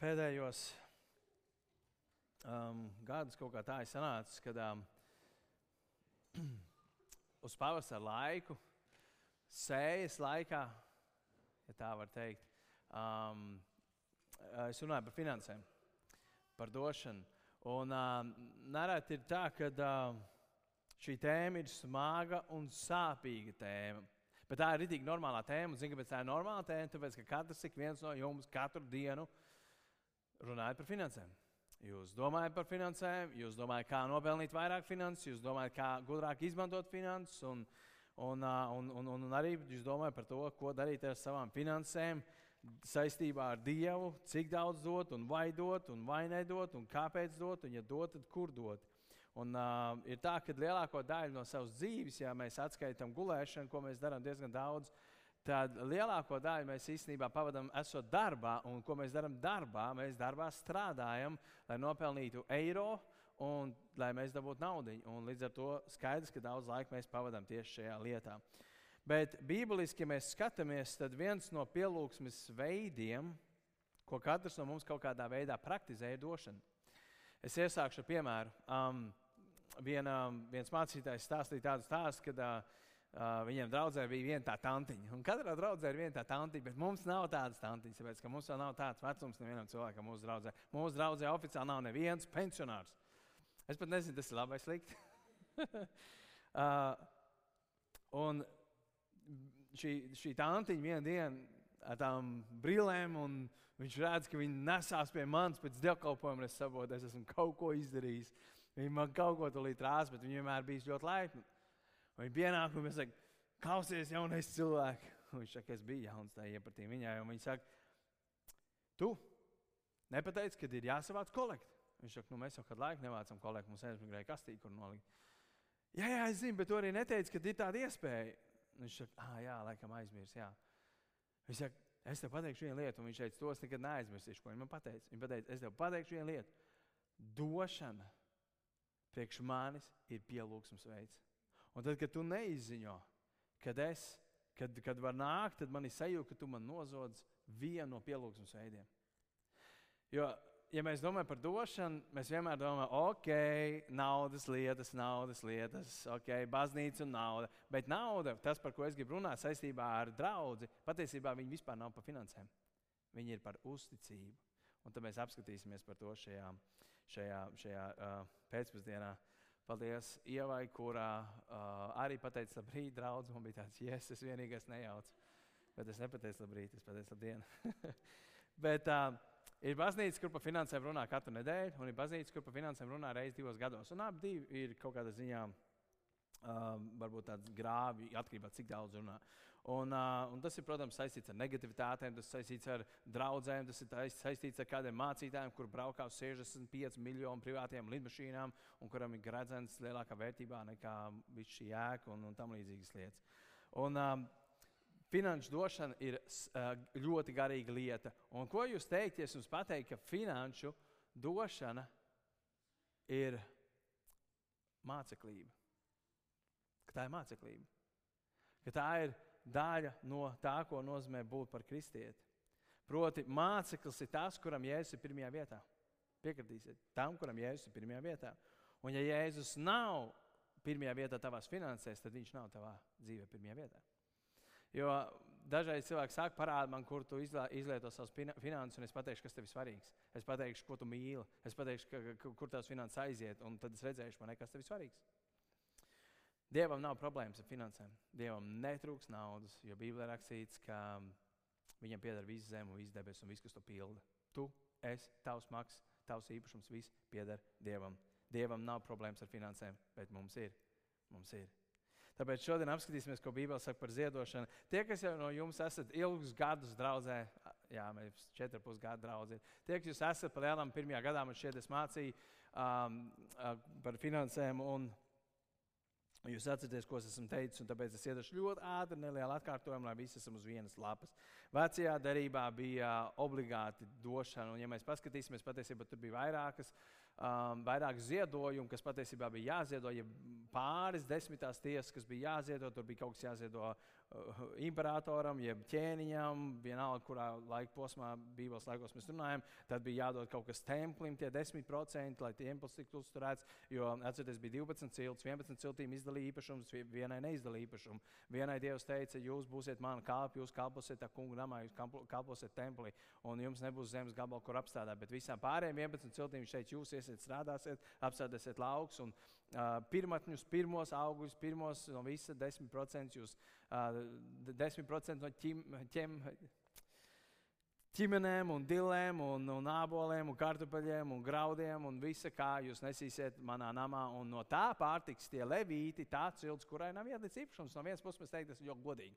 pēdējos um, gadus kaut kā tā ir sanācis, kad um, uz pavasara laiku, sējas laikā, ja tā var teikt, um, es runāju par finansēm, par došanu. Un um, nereti ir tā, ka um, šī tēma ir smaga un sāpīga tēma. Bet tā ir rītīgi normālā tēma. Zinu, kāpēc tā ir normāla tēma? Tāpēc, ka katrs no jums katru dienu runājat par finansēm. Jūs domājat par finansēm, jūs domājat, kā nopelnīt vairāk finanses, jūs domājat, kā gudrāk izmantot finanses, un, un, un, un, un, arī jūs domājat par to, ko darīt ar savām finansēm saistībā ar Dievu, cik daudz dot, un vai dot, un vai nedot, un kāpēc dot, un ja dot, tad kur dot. Un, uh, ir tā, ka lielāko daļu no savas dzīves, ja mēs atskaitām gulēšanu, ko mēs darām diezgan daudz, tad lielāko daļu mēs īstenībā pavadām esot darbā. Un ko mēs darām darbā? Mēs darbā strādājam, lai nopelnītu eiro un lai mēs dabūtu naudu. Līdz ar to skaidrs, ka daudz laika mēs pavadām tieši šajā lietā. Bet bībeliski, ja mēs skatāmies, tad viens no pielūgsmes veidiem, ko katrs no mums kaut kādā veidā praktizē, ir došana. Es iesākšu ar piemēru. Um, viena, viens mācītājs stāstīja tādu stāstu, kad uh, Uh, viņiem draudzē bija viena tā tantiņa. Un katrā draudzē ir viena tā tantiņa, bet mums nav tādas tantiņas. Tāpēc, ka mums vēl nav tāds vecums nevienam cilvēkam mūsu draudzē. Mūsu draudzē oficiāli nav neviens pensionārs. Es pat nezinu, tas ir labi vai slikti. uh, un šī, šī tantiņa vienā dienā ar tām brīlēm, un viņš redz, ka viņi nesās pie manis pēc dievkalpojuma, un es saprotu, es esmu kaut ko izdarījis. Viņi man kaut ko tulīt rās, bet viņi vienmēr bija ļoti laipni. Viņa pienāk un saka, klausies, jaunais cilvēks. Viņš saka, es biju jauns, tā iepratīja viņai. Viņa saka, tu nepateici, kad ir jāsavāc kolekti. Viņš saka, nu, mēs jau kādu laiku nevācam kolekti, mums aizmigrēja kastīgi, kur nolikt. Jā, jā, es zinu, bet tu arī neteici, ka ir tāda iespēja. Viņš saka, ah, jā, laikam aizmirs. Jā. Viņš saka, es tev pateikšu vienu lietu, un viņš teica, tos nekad neaizmirsīšu, ko viņš man pateica. Viņš teica, es tev pateikšu vienu lietu. Došana priekš manis ir pielūgsmes veids. Un tad, kad tu neizziņo, kad es, kad, kad var nākt, tad man ir sajūta, ka tu man nozodz vienu no pielūgsmes veidiem. Jo, ja mēs domājam par došanu, mēs vienmēr domājam, ok, naudas lietas, naudas lietas, ok, baznīca un nauda. Bet nauda, tas, par ko es gribu runāt saistībā ar draugu, patiesībā viņi vispār nav par finansēm. Viņi ir par uzticību. Un tad mēs apskatīsimies par to šajā, šajā, šajā uh, pēcpusdienā. Paldies Ievai, kurā uh, arī pateica labrīt, draugs. Man bija tāds, yes, es vienīgais nejaucu. Bet es nepateicu labrīt, es pateicu labdien. Bet uh, ir baznīca, kur par finansēm runā katru nedēļu, un ir baznīca, kur par finansēm runā reizes divos gados. Un abi ir kaut kādā ziņā. Um, varbūt tāds grāvi, atkarībā no cik daudz runā. Un, uh, un tas ir, protams, saistīts ar negativitātēm, tas saistīts ar draugiem, tas ir saistīts ar kādiem mācītājiem, kur braukā uz 65 miljonu privātiem lidmašīnām, un kuram ir gradzens lielākā vērtībā nekā šī jēga un, un tam līdzīgas lietas. Un, um, Finanšu došana ir uh, ļoti garīga lieta. Un ko jūs teikt, ja jums pateikt, ka finanšu došana ir māceklība? Ka tā ir māceklība. Ka tā ir daļa no tā, ko nozīmē būt par kristieti. Proti, māceklis ir tas, kuram Jēzus ir pirmajā vietā. Piekritīsiet tam, kuram Jēzus ir pirmajā vietā. Un, ja Jēzus nav pirmajā vietā tavās finansēs, tad viņš nav tavā dzīvē pirmajā vietā. Jo dažreiz cilvēki saka, parādi man, kur tu izlieto savus finanses, un es pateikšu, kas tev ir svarīgs. Es pateikšu, ko tu mīli, es pateikšu, ka, ka, kur tavs finanses aiziet, un tad es redzēšu, man, kas tev ir svarīgs. Dievam nav problēmas ar finansēm. Dievam netrūks naudas, jo Bībelē rakstīts, ka viņam pieder visa zeme viss debesis un viss, kas to pilda. Tu, es, tavs maks, tavs īpašums, viss pieder Dievam. Dievam nav problēmas ar finansēm, bet mums ir. Mums ir. Tāpēc šodien apskatīsimies, ko Bībele saka par ziedošanu. Tie, kas jau no jums esat ilgus gadus draudzē, jā, mēs četri pus gadu draugi. Tie, kas jūs esat par lielam pirmajā gadā, man šķiet, es mācīju um, par finansēm. Un, Jūs atcerieties, ko es esmu teicis, un tāpēc es iedošu ļoti ātri, nelielu atkārtojumu, lai visi esam uz vienas lapas. Vecajā darbā bija obligāti došana, un, ja mēs paskatīsimies, patiesībā tur bija vairākas um, vairāk ziedojumu, kas patiesībā bija jāziedo, ja pāris desmitās tiesas, kas bija jāziedo, tur bija kaut kas jāziedo imperatoram, jeb ķēniņam, vienalga, kurā laika posmā, Bībeles laikos mēs runājam, tad bija jādod kaut kas templim, tie 10%, lai templis tiktu uzturēts. Jo, atcerieties, bija 12 cilts, 11 ciltīm izdalīja īpašumus, vienai neizdalīja īpašumu. Vienai Dievs teica, jūs būsiet mana kalpa, jūs kalposiet tā kungu namā, jūs kalposiet templī, un jums nebūs zemes gabala, kur apstādāt. Bet visām pārējām 11 ciltīm viņš teica, jūs iesiet strādāsiet, apstādāsiet laukus. Un, pirmatņus, pirmos augļus, pirmos no visa 10% jūs uh, 10% no ķim, ķem, ķimenēm, un dilēm, un, un aboliem, un kartupeļiem, un graudiem, un visa, kā jūs nesīsiet manā namā. Un no tā pārtiks tie levīti, tā cilts, kurai nav iedzīts īpašums. No vienas puses, mēs teiktu, tas ir ļoti godīgi.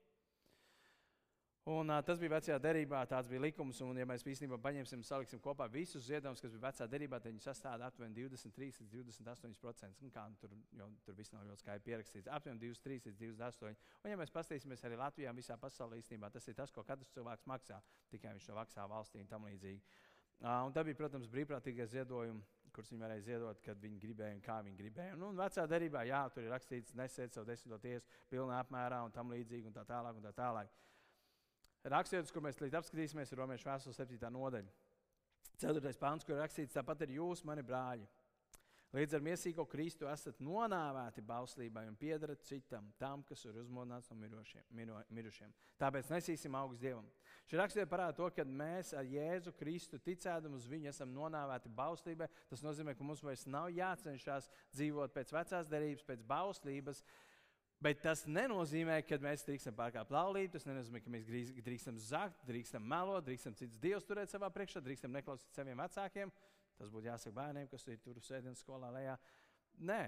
Un, uh, tas bija vecajā derībā, tāds bija likums. Un, ja mēs īstenībā paņemsim un saliksim kopā visus ziedojumus, kas bija vecā derībā, tad viņi sastāv aptuveni 23 līdz 28%. Nu, kā, nu, tur, jo, tur viss nav ļoti skaidri pierakstīts. Aptuveni 23 līdz 28%. Un, ja mēs paskatīsimies arī Latvijā, visā pasaulē, īstenībā tas ir tas, ko katrs cilvēks maksā. Tikai viņš to maksā valstī un tam līdzīgi. Uh, un tā bija, protams, brīvprātīgie ziedojumi, kurus viņi varēja ziedot, kad viņi gribēja un kā viņi gribēja. Un, un vecā derībā, jā, tur ir rakstīts, nesiet savu desmito tiesu pilnā apmērā un tam līdzīgi un tā tālāk. Un tā tālāk. Raksturītis, kur mēs līdz apskatīsimies, ir Romas vēstures 7. nodaļa. 4. pāns, kur rakstīts, tāpat ir jūs, mani brāļi. Līdz ar mīsīgo Kristu esat nonāvēti bauslībai un piedarat citam, tam, kas ir uzmodināts no mirušiem. Miro, mirušiem. Tāpēc nesīsim augstu Dievam. Šī raksturība parāda to, ka mēs ar Jēzu Kristu ticēdam uz viņu esam nonāvēti bauslībai. Tas nozīmē, ka mums vairs nav jācenšas dzīvot pēc vecās derības, pēc bauslības, Bet tas nenozīmē, ka mēs drīkstam pārkāpt laulību. Tas nenozīmē, ka mēs drīkstam zakt, drīkstam melot, drīkstam citus dievus turēt savā priekšā, drīkstam neklausīt saviem vecākiem. Tas būtu jāsaka bērniem, kas ir tur sēdienas skolā lejā. Nē,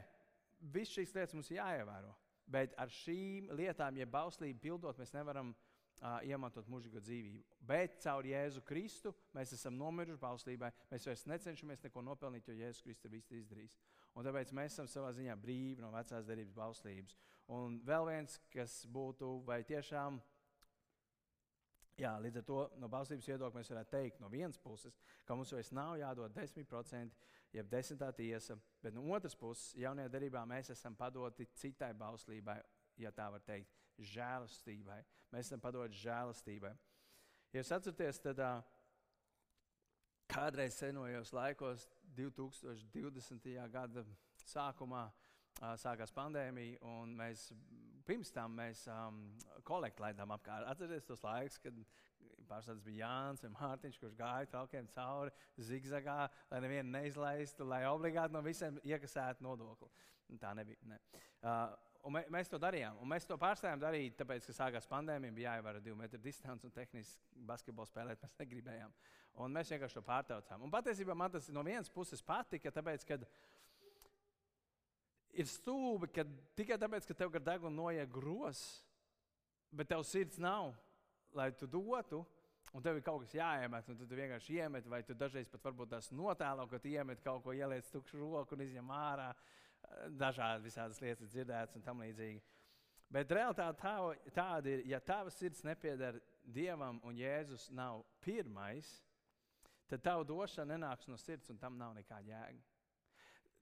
visas šīs lietas mums ir jāievēro. Bet ar šīm lietām, ja bauslību pildot, mēs nevaram uh, iemantot mūžīgo dzīvību. Bet caur Jēzu Kristu mēs esam nomiruši bauslībai. Mēs vairs necenšamies neko nopelnīt, jo Jēzus Kristus ir viss izdarījis. Un tāpēc mēs esam savā ziņā brīvi no vecās derības bauslības. Un vēl viens, kas būtu, vai tiešām. Jā, līdz ar to no balsības viedokļa mēs varētu teikt, no vienas puses, ka mums vairs nav jādod 10%, jeb desmitā tiesa, bet no otras puses, jaunajā darbā mēs esam padoti citai bauslībai, ja tā var teikt, žēlastībai. Mēs esam padoti žēlastībai. Ja jūs atceraties, tad kādreiz senojos laikos, 2020. gada sākumā, sākās pandēmija, un mēs pirms tam mēs um, kolektu laidām apkārt. Atcerieties tos laikus, kad pārstāvis bija Jānis vai Mārtiņš, kurš gāja traukiem cauri zigzagā, lai nevienu neizlaistu, lai obligāti no visiem iekasētu nodokli. Tā nebija. Ne. Uh, un mē, mēs to darījām. Un mēs to pārstājām darīt, tāpēc, ka sākās pandēmija, bija jāievēro divu metru distance un tehniski basketbolu spēlēt mēs negribējām. Un mēs vienkārši to pārtraucām. Un patiesībā man tas no vienas puses patika, tāpēc, ka ir stūbi, ka tikai tāpēc, ka tev gar degunu noiet gros, bet tev sirds nav, lai tu dotu. Un tev ir kaut kas jāiemet, un tu vienkārši iemet, vai tu dažreiz pat varbūt tās notēlo, ka tu iemet kaut ko, ieliec tukšu roku un izņem ārā. Dažādi visādas lietas dzirdētas un tam līdzīgi. Bet realitāte tā, tāda ir, ja tavs sirds nepieder Dievam un Jēzus nav pirmais, tad tava došana nenāks no sirds un tam nav nekāda jēga.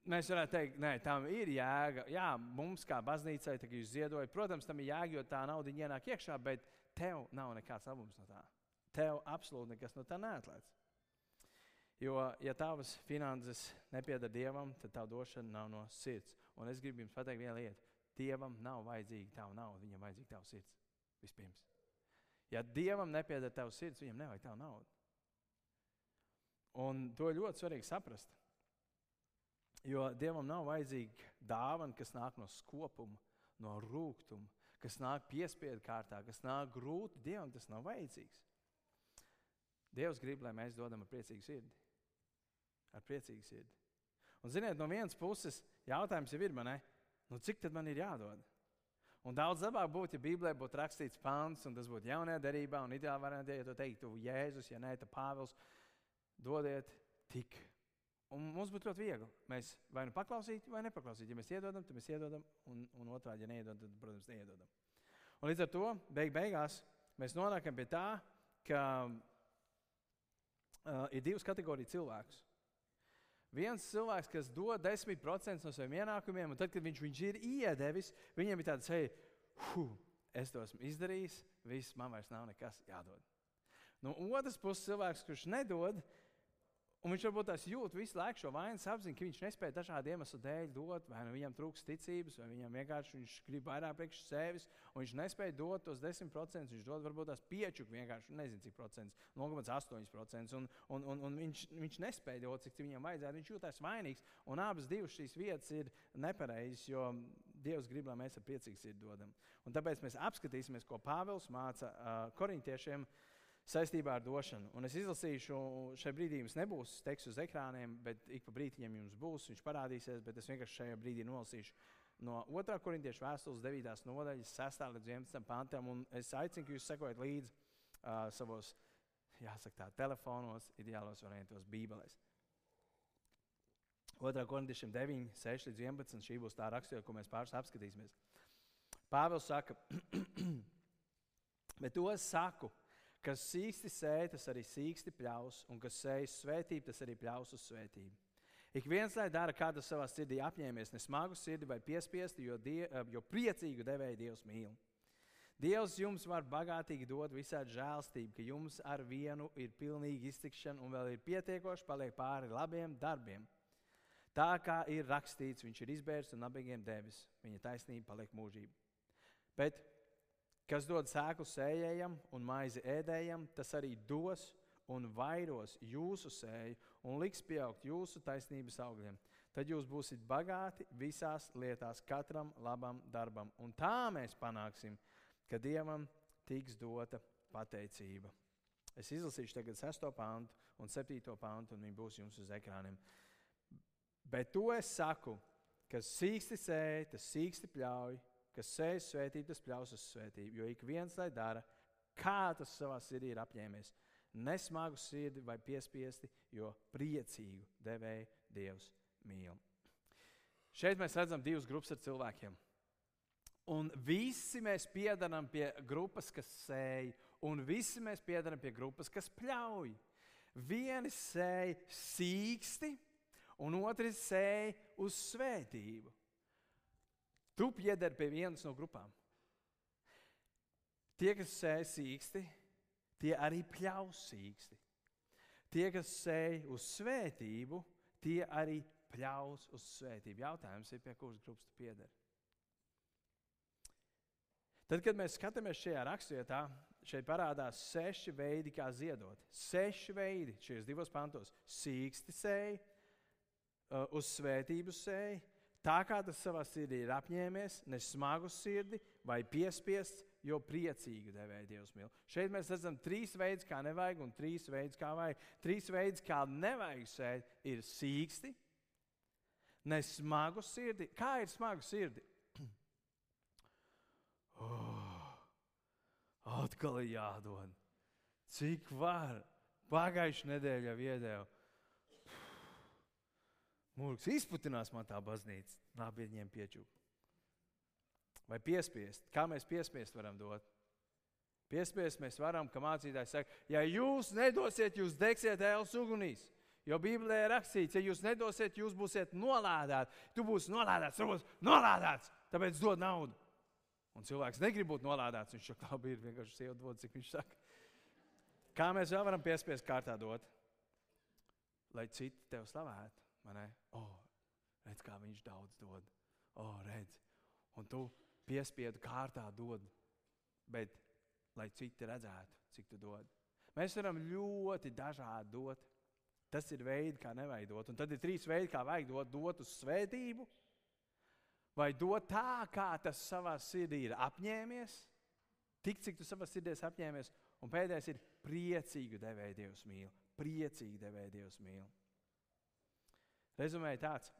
Mēs varētu teikt, nē, tam ir jēga. Jā, mums kā baznīcai, tā, jūs ziedojat, protams, tam ir jēga, jo tā nauda ienāk iekšā, bet tev nav nekāds labums no tā. Tev absolūti nekas no tā neatlaiž. Jo, ja tavas finanses nepieder Dievam, tad tā došana nav no sirds. Un es gribu jums pateikt vienu lietu. Dievam nav vajadzīga tava nauda, viņam vajadzīga tava sirds. Vispirms. Ja Dievam nepieder tavs sirds, viņam nevajag tavu naudu. Un to ļoti svarīgi saprast. Jo Dievam nav vajadzīga dāvana, kas nāk no skopuma, no rūkuma, kas nāk piespiedu kārtā, kas nāk grūti. Dievam tas nav vajadzīgs. Dievs grib, lai mēs dodam ar priecīgu sirdi ar priecīgu sirdi. Un, ziniet, no vienas puses jautājums jau ir, man, nu, cik tad man ir jādod? Un daudz labāk būtu, ja Bībelē būtu rakstīts pāns, un tas būtu jaunajā darbā, un ideāli variantā, ja to teiktu Jēzus, ja nē, tad Pāvils, dodiet tik. Un mums būtu ļoti viegli. Mēs vai nu paklausītu, vai nepaklausītu. Ja mēs iedodam, tad mēs iedodam, un, un otrādi, ja neiedodam, tad, protams, neiedodam. Un līdz ar to beig beigās mēs nonākam pie tā, ka uh, ir divas kategorijas cilvēkus. Viens cilvēks, kas dod 10% no saviem ienākumiem, un tad, kad viņš viņus ir iedevis, viņam ir tāds, hei, es to esmu izdarījis, viss, man vairs nav nekas jādod. No otras puses, cilvēks, kurš nedod, Un viņš varbūt tās jūt visu laiku šo vainas apziņu, ka viņš nespēja dažādu iemeslu dēļ dot, vai nu viņam trūks ticības, vai viņam vienkārši viņš grib vairāk priekš sevis, un viņš nespēja dot tos 10%. Viņš dod varbūt tās piečuku vienkārši, nezinu cik procents, 0,8%. Un, un, un, un viņš, viņš nespēja dot, cik viņam vajadzētu. Viņš jūtas vainīgs, un abas šīs vietas ir nepareizas, jo Dievs grib, lai mēs ar priecīgu sirdi dodam. Un tāpēc mēs apskatīsimies, ko Pāvils māca uh, korintiešiem. Uh, saistībā ar došanu. Un es izlasīšu, šai brīdī jums nebūs teksts uz ekrāniem, bet ik pa brīdiņam jums būs, viņš parādīsies. Bet es vienkārši šajā brīdī nolasīšu no 2. korintiešu vēstules 9. nodaļas, 6. līdz 11. pantam. Un es aicinu, ka jūs sekojat līdzi uh, savos, jāsaka, tā, telefonos, ideālos variantos, Bībelēs. 2. korintiešiem 9, 6 līdz 11. Šī būs tā rakstura, ko mēs pāris apskatīsimies. Pāvils saka, bet to es saku Kas sīksti sēž, tas arī sīksti pļaus, un kas sēž svētību, tas arī pļaus uz svētību. Ik viens lai dara, kā tas savā sirdī apņēmies, ne smagu sirdi vai piespiestu, jo, die, eh, jo priecīgu devēju Dievs mīl. Dievs jums var bagātīgi dot visādi žēlstību, ka jums ar vienu ir pilnīga iztikšana un vēl ir pietiekoši paliek pāri labiem darbiem. Tā kā ir rakstīts, viņš ir izbērs un nabagiem devis, viņa taisnība paliek mūžība. Bet Kas dod sēklu sējējam un maizi ēdējam, tas arī dos un vairos jūsu sēju un liks pieaugt jūsu taisnības augļiem. Tad jūs būsiet bagāti visās lietās, katram labam darbam. Un tā mēs panāksim, ka Dievam tiks dota pateicība. Es izlasīšu tagad 6. pāntu un 7. pāntu, un viņi būs jums uz ekrāniem. Bet to es saku, kas sīksti sēž, tas sīksti pļauj, kas sēž svētību, tas pļaus uz svētību. Jo ik viens lai dara, kā tas savā sirdī ir apņēmies. Nesmagu sirdi vai piespiesti, jo priecīgu devēju Dievs mīl. Šeit mēs redzam divas grupas ar cilvēkiem. Un visi mēs piedarām pie grupas, kas sēž, un visi mēs piedarām pie grupas, kas pļauj. Vieni sēž sīksti, un otrs sēž uz svētību. Tu piederi pie vienas no grupām. Tie, kas sēž sīksti, tie arī pļaus sīksti. Tie, kas sēž uz svētību, tie arī pļaus uz svētību. Jautājums ir, pie kuras grupas tu piederi? Tad, kad mēs skatāmies šajā rakstvietā, šeit parādās seši veidi, kā ziedot. Seši veidi šajos divos pantos. Sīksti sēž, uh, uz svētību sēž, Tā kā tas savā sirdī ir apņēmies, ne smagu sirdi vai piespiests, jo priecīgi devēja Dievs mīl. Šeit mēs redzam trīs veidus, kā nevajag, un trīs veidus, kā vajag. Trīs veidus, kā nevajag sēt, ir sīksti, ne smagu sirdi. Kā ir smagu sirdi? Oh, atkal ir jādod. Cik var? Pagājušajā nedēļā iedēļu Mūks izputinās man tā baznīca, labi viņiem piečūp. Vai piespiest? Kā mēs piespiest varam dot? Piespiest mēs varam, ka mācītājs saka, ja jūs nedosiet, jūs degsiet ēlas ugunīs. Jo Bībelē ir rakstīts, ja jūs nedosiet, jūs būsiet nolādēti. Tu būsi nolādēts, tu būsi nolādēts, tāpēc dod naudu. Un cilvēks negrib būt nolādēts. Viņš saka, labi, ir vienkārši sieva dod, cik viņš saka. Kā mēs vēl varam piespiest kārtā dot, lai citi tev slavētu? Oh, redz, kā viņš daudz dod. Oh, redz. Un tu piespiedu kārtā dod, bet lai citi redzētu, cik tu dod. Mēs varam ļoti dažādi dot. Tas ir veids, kā nevajag dot. Un tad ir trīs veidi, kā vajag dot. Dot uz svētību, vai dot tā, kā tas savā sirdī ir apņēmies, tik cik tu savā sirdī apņēmies. Un pēdējais ir priecīgu devēju Dievs mīl. Priecīgi devēju Dievs mīl. Rezumēji tāds,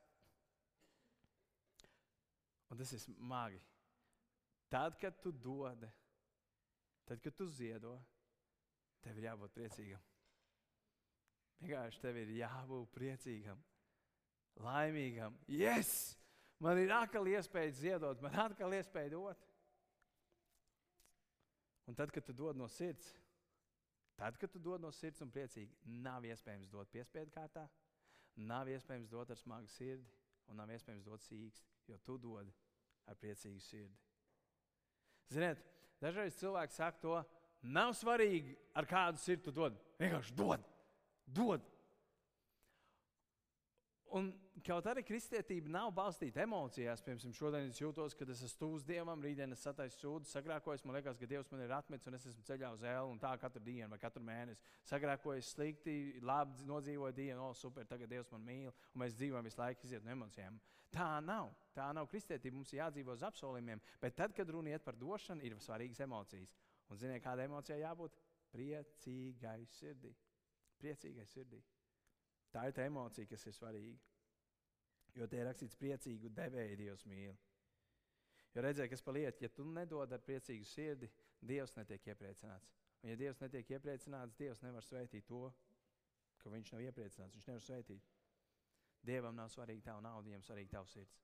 un tas ir smagi. Tad, kad tu dod, tad, kad tu ziedo, tev ir jābūt priecīgam. Vienkārši tev ir jābūt priecīgam, laimīgam. Yes! Man ir atkal iespēja ziedot, man ir atkal iespēja dot. Un tad, kad tu dod no sirds, tad, kad tu dod no sirds un priecīgi, nav iespējams dot piespiedu kārtā Nav iespējams dot ar smagu sirdi, un nav iespējams dot sīksti, jo tu dod ar priecīgu sirdi. Ziniet, dažreiz cilvēki saka to, nav svarīgi, ar kādu sirdi tu dod. Vienkārši dod, dod. Un kaut arī kristietība nav balstīta emocijās. Piemēram, šodien es jūtos, ka es esmu stūs dievam, rītdien es sataisu sūdu, sagrākojos. Man liekas, ka Dievs man ir atmetis un es esmu ceļā uz ēlu. Un tā katru dienu vai katru mēnesi sagrākojos slikti, labi nodzīvoju dienu, o, super, tagad Dievs man mīl. Un mēs dzīvojam visu laiku iziet no emocijām. Tā nav. Tā nav kristietība. Mums ir jādzīvo uz apsolījumiem. Bet tad, kad runa iet par došanu, ir svarīgas emocijas. Un ziniet, kāda emocija jābūt? Priecīgai sirdī. Priecīgai sirdī. Tā ir tā emocija, kas ir svarīga. Jo tie ir rakstīts, priecīgu devēju Dievs mīl. Jo redzēja, kas paliek, ja tu nedod ar priecīgu sirdi, Dievs netiek iepriecināts. Un ja Dievs netiek iepriecināts, Dievs nevar svētīt to, ka viņš nav iepriecināts. Viņš nevar svētīt. Dievam nav svarīga tava nauda, viņam svarīga tavs sirds.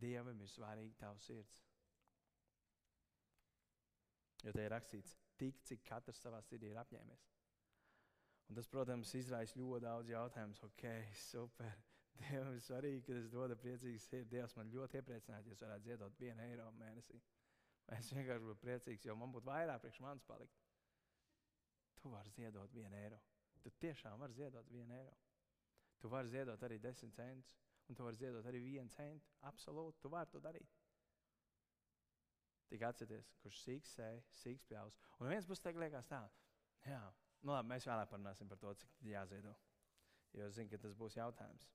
Dievam ir svarīga tavs sirds. Jo te ir rakstīts, tik cik katrs savā sirdī ir apņēmies. Un tas, protams, izraisa ļoti daudz jautājumu. Ok, super. Dievam ir svarīgi, ka es dodu priecīgu sirdi. Dievs man ļoti iepriecinātu, ja es varētu ziedot vienu eiro mēnesī. Es vienkārši būtu priecīgs, jo man būtu vairāk priekš manis palikt. Tu vari ziedot vienu eiro. Tu tiešām vari ziedot vienu eiro. Tu vari ziedot arī desmit centus, un tu vari ziedot arī vienu centu. Absolūti, tu vari to darīt. Tik atcerieties, kurš sīgs sēž, sīgs pļaus. Un viens puses liekas tā, jā, nu labi, mēs vēlāk parunāsim par to, cik jāziedo. Jo es zinu, ka tas būs jautājums.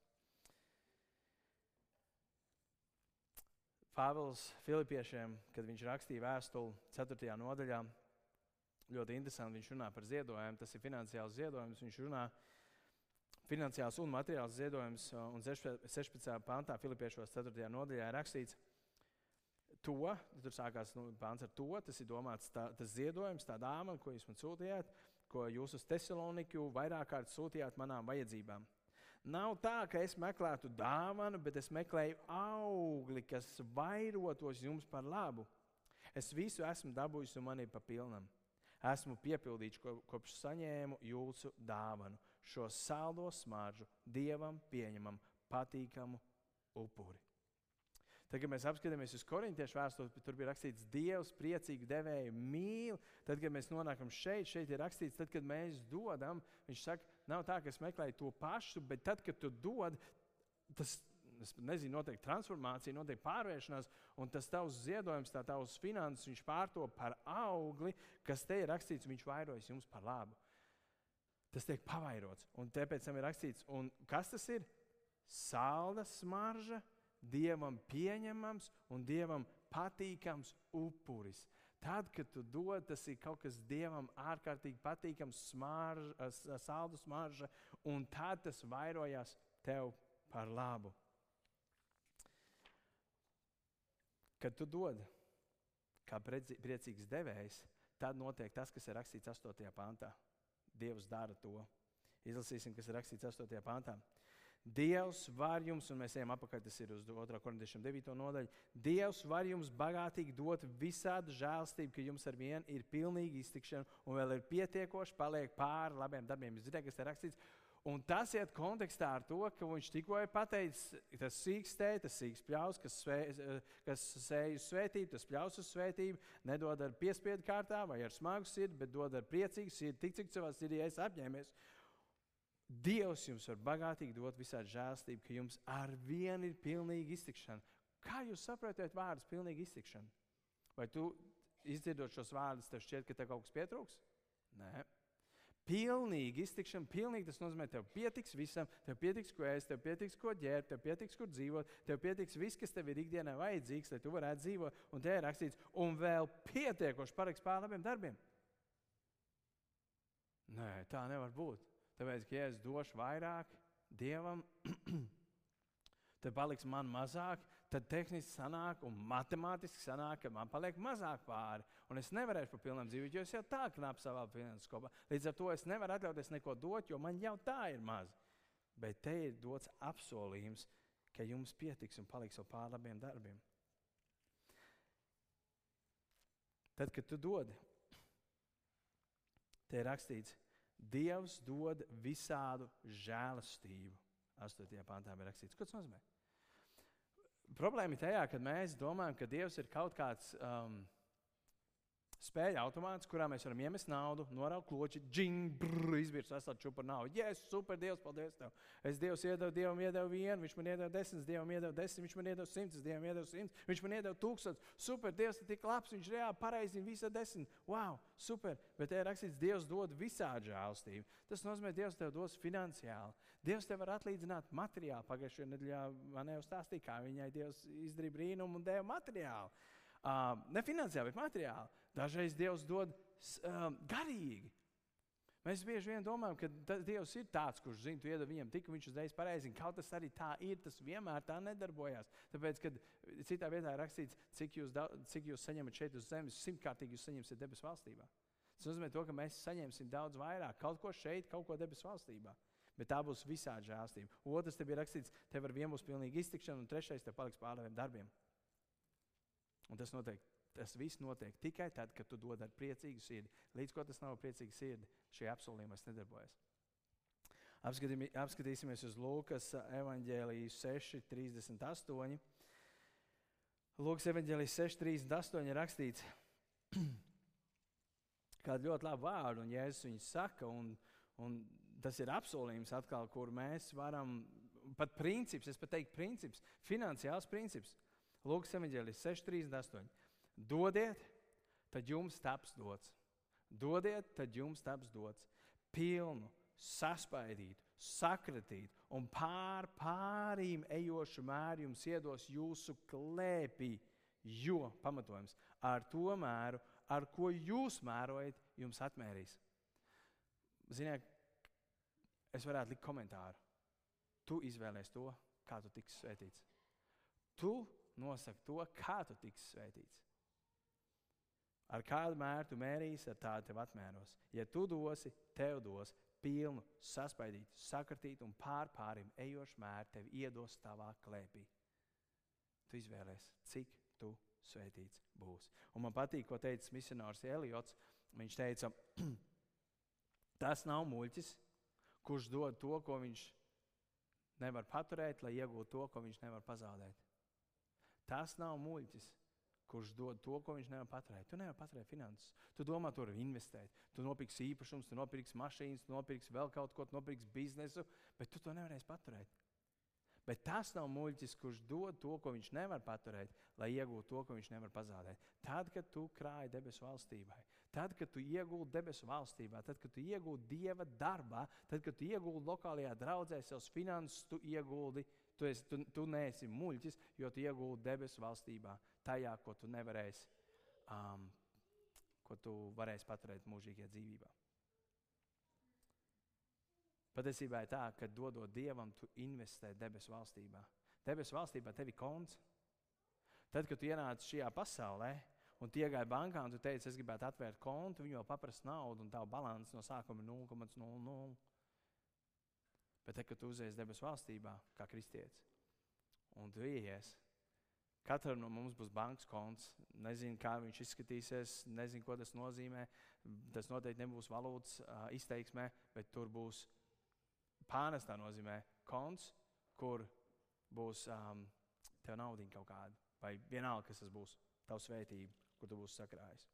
Pāvils Filipiešiem, kad viņš rakstīja vēstuli 4. nodaļā, ļoti interesanti. Viņš runā par ziedojumu, tas ir finansiāls ziedojums. Viņš runā finansiāls un materiāls ziedojums. Un 16. pantā, Filipiešos 4. nodaļā, ir rakstīts, to, tur sākās nu, pāns ar to, tas ir domāts tā, tas ziedojums, tā dāma, ko jūs man sūtījāt, ko jūs uz Tesaloniku vairāk kārt sūtījāt manām vajadzībām. Nav tā, ka es meklētu dāvanu, bet es meklēju augli, kas vairotos jums par labu. Es visu esmu dabūjis un man ir pa pilnam. Esmu piepildīts, kopš saņēmu jūsu dāvanu, šo saldo smaržu, dievam pieņemam, patīkamu upuri. Tad, kad mēs apskatāmies uz korintiešu vēstuli, tur bija rakstīts, Dievs priecīgi devēju mīl. Tad, kad mēs nonākam šeit, šeit ir rakstīts, tad, kad mēs dodam, viņš saka, Nav tā, ka es meklēju to pašu, bet tad, kad tu dod, tas nezinu, notiek transformācija, notiek pārvēršanās, un tas tavs ziedojums, tā tavs finanses, viņš pārto par augli, kas te ir rakstīts, viņš vairojas jums par labu. Tas tiek pavairots, un tāpēc tam ir rakstīts, un kas tas ir? Salda smarža, dievam pieņemams un dievam patīkams upuris. Tad, kad tu dod, tas ir kaut kas dievam ārkārtīgi patīkams, smarža, saldu smarža, un tad tas vairojās tev par labu. Kad tu dod kā priecīgs devējs, tad notiek tas, kas ir rakstīts 8. pāntā. Dievs dara to. Izlasīsim, kas ir rakstīts 8. pāntā. Dievs var jums, un mēs ejam apakaļ, tas ir uz 2. korintiešiem 9. nodaļu. Dievs var jums bagātīgi dot visādu žēlstību, ka jums ar vienu ir pilnīga iztikšana un vēl ir pietiekoši paliek pāri labiem darbiem. Jūs zināt, kas te rakstīts? Un tas iet kontekstā ar to, ka viņš tikko ir pateicis, tas sīks tēvs, tas sīks pļaus, kas, svē, kas sēž uz svētību, tas pļaus uz svētību, nedod ar piespiedu kārtā vai ar smagu sirdi, bet dod ar priecīgu sirdi, tik cik savā sirdī es apņēmies. Dievs jums var bagātīgi dot visādi žēlstību, ka jums ar vienu ir pilnīga iztikšana. Kā jūs saprotat vārdus pilnīga iztikšana? Vai tu izdzirdot šos vārdus, tev šķiet, ka tev kaut kas pietrūks? Nē. Pilnīgi iztikšana, pilnīgi tas nozīmē, tev pietiks visam, tev pietiks, ko ēst, tev pietiks, ko ģērbt, tev pietiks, kur dzīvot, tev pietiks viss, kas tev ir ikdienā vajadzīgs, lai tu varētu dzīvot. Un te ir rakstīts, un vēl pietiekoši paliks pār labiem darbiem. Nē, tā nevar būt. Tāpēc, ka ja es došu vairāk dievam, tad paliks man mazāk, tad tehniski sanāk un matemātiski sanāk, ka man paliek mazāk pāri. Un es nevarēšu pa pilnam dzīvot, jo es jau tā knapi savā finanses kopā. Līdz ar to es nevaru atļauties neko dot, jo man jau tā ir maz. Bet te ir dots apsolījums, ka jums pietiks un paliks vēl pāri labiem darbiem. Tad, kad tu dod, te ir rakstīts, Dievs dod visādu žēlastību. 8. pāntā ir rakstīts, ko tas nozīmē. Problēma ir tajā, ka mēs domājam, ka Dievs ir kaut kāds. Um, spēļu automāts, kurā mēs varam iemest naudu, noraut kloķi, izvirs, esat čupar naudu. Yes, super, Dievs, paldies tev. Es Dievs iedevu, Dievam iedevu vienu, viņš man iedeva desmit, Dievam iedevu desmit, viņš man iedeva simts, Dievam iedevu simts, viņš man iedeva tūkstots. Super, Dievs ir tik labs, viņš reāli pareizi visa desmit. Wow, super. Bet te ir rakstīts, Dievs dod visādi žēlstību. Tas nozīmē, Dievs tev dos finansiāli. Dievs tev var atlīdzināt materiāli. Pagājušajā nedēļā man jau stāstīja, kā viņai Dievs izdarīja brīnumu un deva materiālu. Uh, ne finansiāli, bet materiāli. Dažreiz Dievs dod um, garīgi. Mēs bieži vien domājam, ka Dievs ir tāds, kurš zina, tu iedod viņam tik, viņš uzreiz pareizi. Kaut tas arī tā ir, tas vienmēr tā nedarbojās. Tāpēc, kad citā vietā ir rakstīts, cik jūs, cik jūs saņemat šeit uz zemes, simtkārtīgi jūs saņemsiet debesu valstībā. Tas nozīmē, to, ka mēs saņemsim daudz vairāk, kaut ko šeit, kaut ko debesu valstībā. Bet tā būs visādi žēlstība. Otrs te bija rakstīts, tev ar vienu būs pilnīga iztikšana, un trešais te paliks pārējiem darbiem. Un tas notiek. Tas viss notiek tikai tad, kad tu dod ar priecīgu sirdi. Līdz ko tas nav priecīgs sirdi, šie apsolījumi nedarbojas. Apskatīsimies uz Lūkas evanģēliju 6,38. Lūkas evanģēlijas 6,38 ir rakstīts, kādu ļoti labu vārdu, un Jēzus viņu saka, un, un tas ir apsolījums atkal, kur mēs varam, pat princips, es pat teiktu princips, finansiāls princips. Lūkas evanģēlijas 6,38. Dodiet, tad jums taps dots. Dodiet, tad jums taps dots. Pilnu, saspaidītu, sakratīt un pār pārīm ejošu mēru jums iedos jūsu klēpī. Jo, pamatojums, ar to mēru, ar ko jūs mērojat, jums atmērīs. Ziniet, es varētu likt komentāru. Tu izvēlēsies to, kā tu tiksi svētīts. Tu nosaka to, kā tu tiksi svētīts. Ar kādu mēru tu mērīsi, ar tādu tev atmēros. Ja tu dosi, tev dos pilnu, saspaidītu, sakratītu un pārpārim ejošu mēru, tev iedos tavā klēpī. Tu izvēlēsies, cik tu svētīts būs. Un man patīk, ko teica misionārs Eliots. Viņš teica, tas nav muļķis, kurš dod to, ko viņš nevar paturēt, lai iegūtu to, ko viņš nevar pazaudēt. Tas nav muļķis, kurš dod to, ko viņš nevar paturēt. Tu nevari paturēt finanses. Tu domā, tu vari investēt. Tu nopirksi īpašumus, tu nopirksi mašīnas, tu nopirksi vēl kaut ko, tu nopirksi biznesu, bet tu to nevarēsi paturēt. Bet tas nav muļķis, kurš dod to, ko viņš nevar paturēt, lai iegūtu to, ko viņš nevar pazaudēt. Tad, kad tu krāji debesu valstībai, tad, kad tu iegūti debesu valstībā, tad, kad tu iegūti dieva darbā, tad, kad tu iegūti lokālajā draudzē savus finanses, tu iegūti Tu, esi, tu, tu neesi muļķis, jo tu iegūti debesu valstībā, tajā, ko tu nevarēsi, um, ko tu varēsi paturēt mūžīgajā dzīvībā. Patiesībā ir tā, ka dodot dievam, tu investē debesu valstībā. Debesu valstībā tev ir konts. Tad, kad tu ienāc šajā pasaulē, un tu iegāji bankā un tu teici, es gribētu atvērt kontu, viņi jau paprasa naudu, un tā balans no sākuma ir 0,00. Bet, te, kad tu uzies debesu valstībā, kā kristietis, un tu ienāc, katram no mums būs bankas konts. Nezinu, kā viņš izskatīsies, nezinu, ko tas nozīmē. Tas noteikti nebūs valūtas uh, izteiksmē, bet tur būs pārnestā nozīmē konts, kur būs um, tev naudiņa kaut kāda, vai vienalga, kas tas būs, tavs svētība, kur tu būsi sakrājis.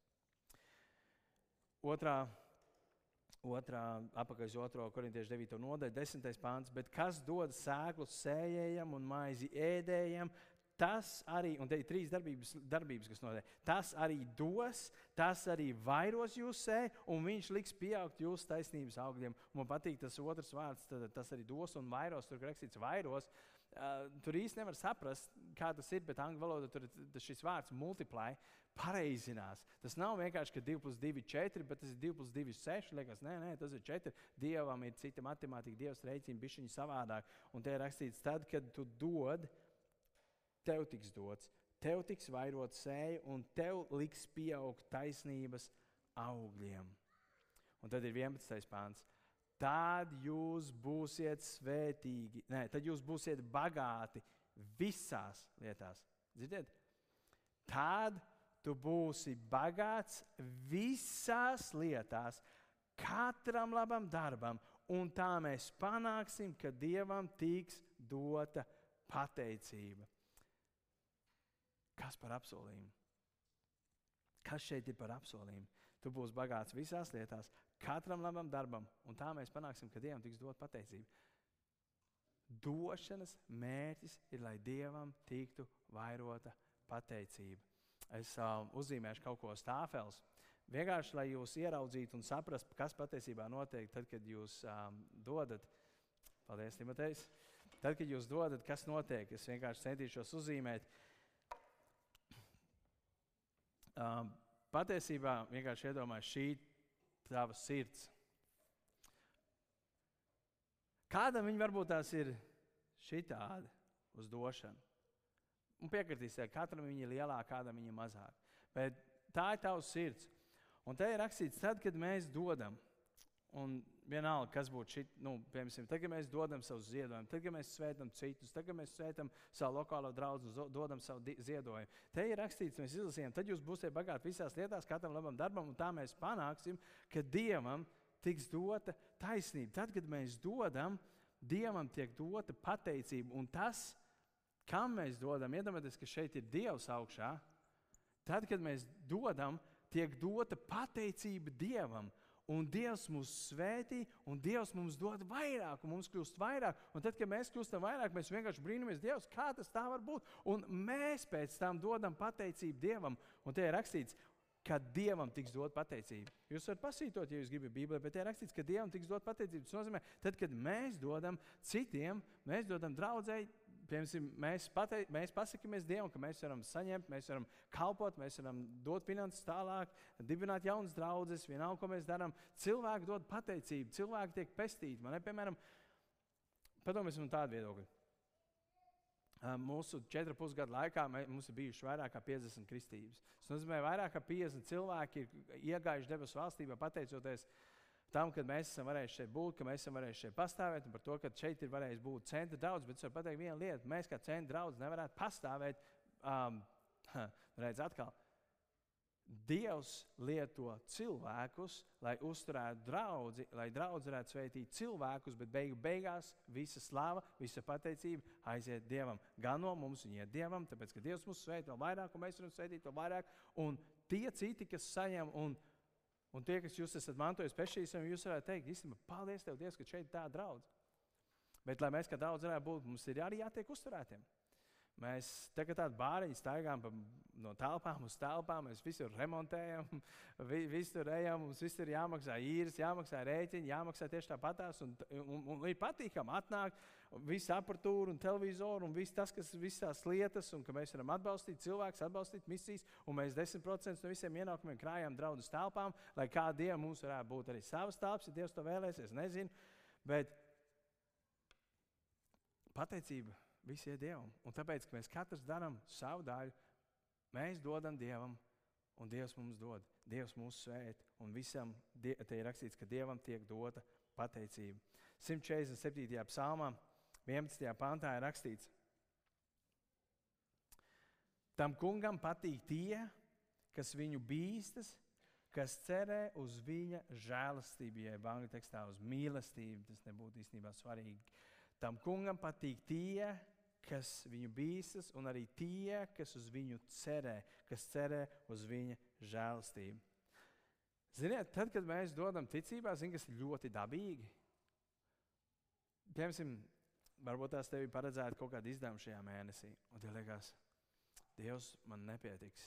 Otrā Otrā, apakaļ uz 2. korintiešu 9. nodaļu, 10. pāns. Bet kas dod sēklu sējējam un maizi ēdējam, tas arī, un te ir trīs darbības, darbības kas notiek. Tas arī dos, tas arī vairos jūs sēju, un viņš liks pieaugt jūsu taisnības augļiem. Un man patīk tas otrs vārds, tad, tas arī dos un vairos, tur rakstīts vairos. Uh, tur īsti nevar saprast, kā tas ir, bet angļu valodā tur ir šis vārds multiply pareizinās. Tas nav vienkārši, ka 2 plus 2 ir 4, bet tas ir 2 plus 2 ir 6. Liekas, nē, nē, tas ir 4. Dievam ir cita matemātika, Dievs rēķina bišķiņu savādāk. Un te ir rakstīts, tad, kad tu dod, tev tiks dots, tev tiks vairot sēju, un tev liks pieaugt taisnības augļiem. Un tad ir 11. pāns. Tad jūs būsiet svētīgi, nē, tad jūs būsiet bagāti visās lietās. Dzirdiet? Tad tu būsi bagāts visās lietās, katram labam darbam, un tā mēs panāksim, ka Dievam tiks dota pateicība. Kas par apsolījumu? Kas šeit ir par apsolījumu? Tu būsi bagāts visās lietās, katram labam darbam, un tā mēs panāksim, ka Dievam tiks dot pateicība. Došanas mērķis ir, lai Dievam tiktu vairota pateicība. Es uh, uzzīmēšu kaut ko stāfels. Vienkārši, lai jūs ieraudzītu un saprastu, kas patiesībā notiek, tad, kad jūs um, dodat, paldies, Timotejs, tad, kad jūs dodat, kas notiek, es vienkārši centīšos uzzīmēt. Um, patiesībā vienkārši iedomājieties, šī tava sirds. Kādam viņa varbūt tās ir šitādi uz došanu. Un piekritīsiet, katram viņa ir lielāka, kādam viņa ir mazāka. Bet tā ir tavs sirds. Un te ir rakstīts, tad, kad mēs dodam, un vienalga, kas būtu šī, nu, piemēram, tad, kad mēs dodam savu ziedojumu, tad, kad mēs svētām citus, tad, kad mēs svētām savu lokālo draugu, dodam savu ziedojumu. Te ir rakstīts, mēs izlasījām, tad jūs būsiet bagāti visās lietās, katram labam darbam, un tā mēs panāksim, ka Dievam tiks dota taisnība. Tad, kad mēs dodam, Dievam tiek dota pateicība, un tas, kam mēs dodam, iedomājieties, ka šeit ir Dievs augšā. Tad, kad mēs dodam, tiek dota pateicība Dievam. Un Dievs mūs svētī, un Dievs mums dod vairāk, un mums kļūst vairāk. Un tad, kad mēs kļūstam vairāk, mēs vienkārši brīnamies, Dievs, kā tas tā var būt. Un mēs pēc tam dodam pateicību Dievam. Un te ir rakstīts, ka Dievam tiks dot pateicība. Jūs varat pasītot, ja jūs gribat Bībelē, bet te ir rakstīts, ka Dievam tiks dot pateicība. Tas nozīmē, tad, kad mēs dodam citiem, mēs dodam draudzēji piemēram, mēs, patei, mēs pasakāmies Dievam, ka mēs varam saņemt, mēs varam kalpot, mēs varam dot finanses tālāk, dibināt jaunas draudzes, vienalga, ko mēs darām. Cilvēki dod pateicību, cilvēki tiek pestīti. Man piemēram, padomāsim tādu viedokli. Mūsu 4,5 gadu laikā mums ir bijušas vairāk kā 50 kristības. Tas nozīmē, ka vairāk kā 50 cilvēki ir iegājuši debesu valstībā pateicoties uh, tam, ka mēs esam varējuši šeit būt, ka mēs esam varējuši šeit pastāvēt, un par to, ka šeit ir varējis būt centra daudz. Bet es varu pateikt vienu lietu. Mēs kā centra daudz nevarētu pastāvēt. Um, redz, atkal. Dievs lieto cilvēkus, lai uzturētu draugu, lai draugs varētu svētīt cilvēkus, bet beigu beigās visa slava, visa pateicība aiziet Dievam. Gan no mums, viņa ir Dievam, tāpēc ka Dievs mūs svētī vēl vairāk, un mēs varam svētīt vēl vairāk. Un tie citi, kas saņem un Un tie, kas jūs esat mantojis pešķīsam, jūs varētu teikt, īstenībā, paldies Tev, Dievs, ka šeit tā draudz. Bet, lai mēs kā daudz varētu būt, mums ir arī jātiek uzturētiem. Mēs tagad tādu bāriņu staigājam pa, no telpām uz telpām, mēs visur remontējam, vi, visur ejam, mums visur ir jāmaksā īres, jāmaksā rēķini, jāmaksā tieši tāpatās. Un, un, un ir patīkami atnākt, visu apatūru un televizoru un viss tas, kas visās lietas, un ka mēs varam atbalstīt cilvēkus, atbalstīt misijas, un mēs 10% no visiem ienākumiem krājām draudus telpām, lai kādiem mums varētu būt arī savas telpas, ja Dievs to vēlēsies, nezinu. Bet pateicība Visi ir Dievam. Un tāpēc, ka mēs katrs darām savu daļu, mēs dodam Dievam, un Dievs mums dod. Dievs mūs svēt, un visam te ir rakstīts, ka Dievam tiek dota pateicība. 147. psalmā, 11. pantā ir rakstīts, Tam kungam patīk tie, kas viņu bīstas, kas cerē uz viņa žēlastību, jeb angļu tekstā uz mīlestību. Tas nebūtu īstenībā svarīgi. Tam kungam patīk tie, kas viņu bīstas, un arī tie, kas uz viņu cerē, kas cerē uz viņa žēlstību. Ziniet, tad, kad mēs dodam ticībā, zin, kas ir ļoti dabīgi. Piemēram, varbūt tās tev ir paredzēta kaut kāda izdevuma šajā mēnesī, un tev liekas, Dievs, man nepietiks.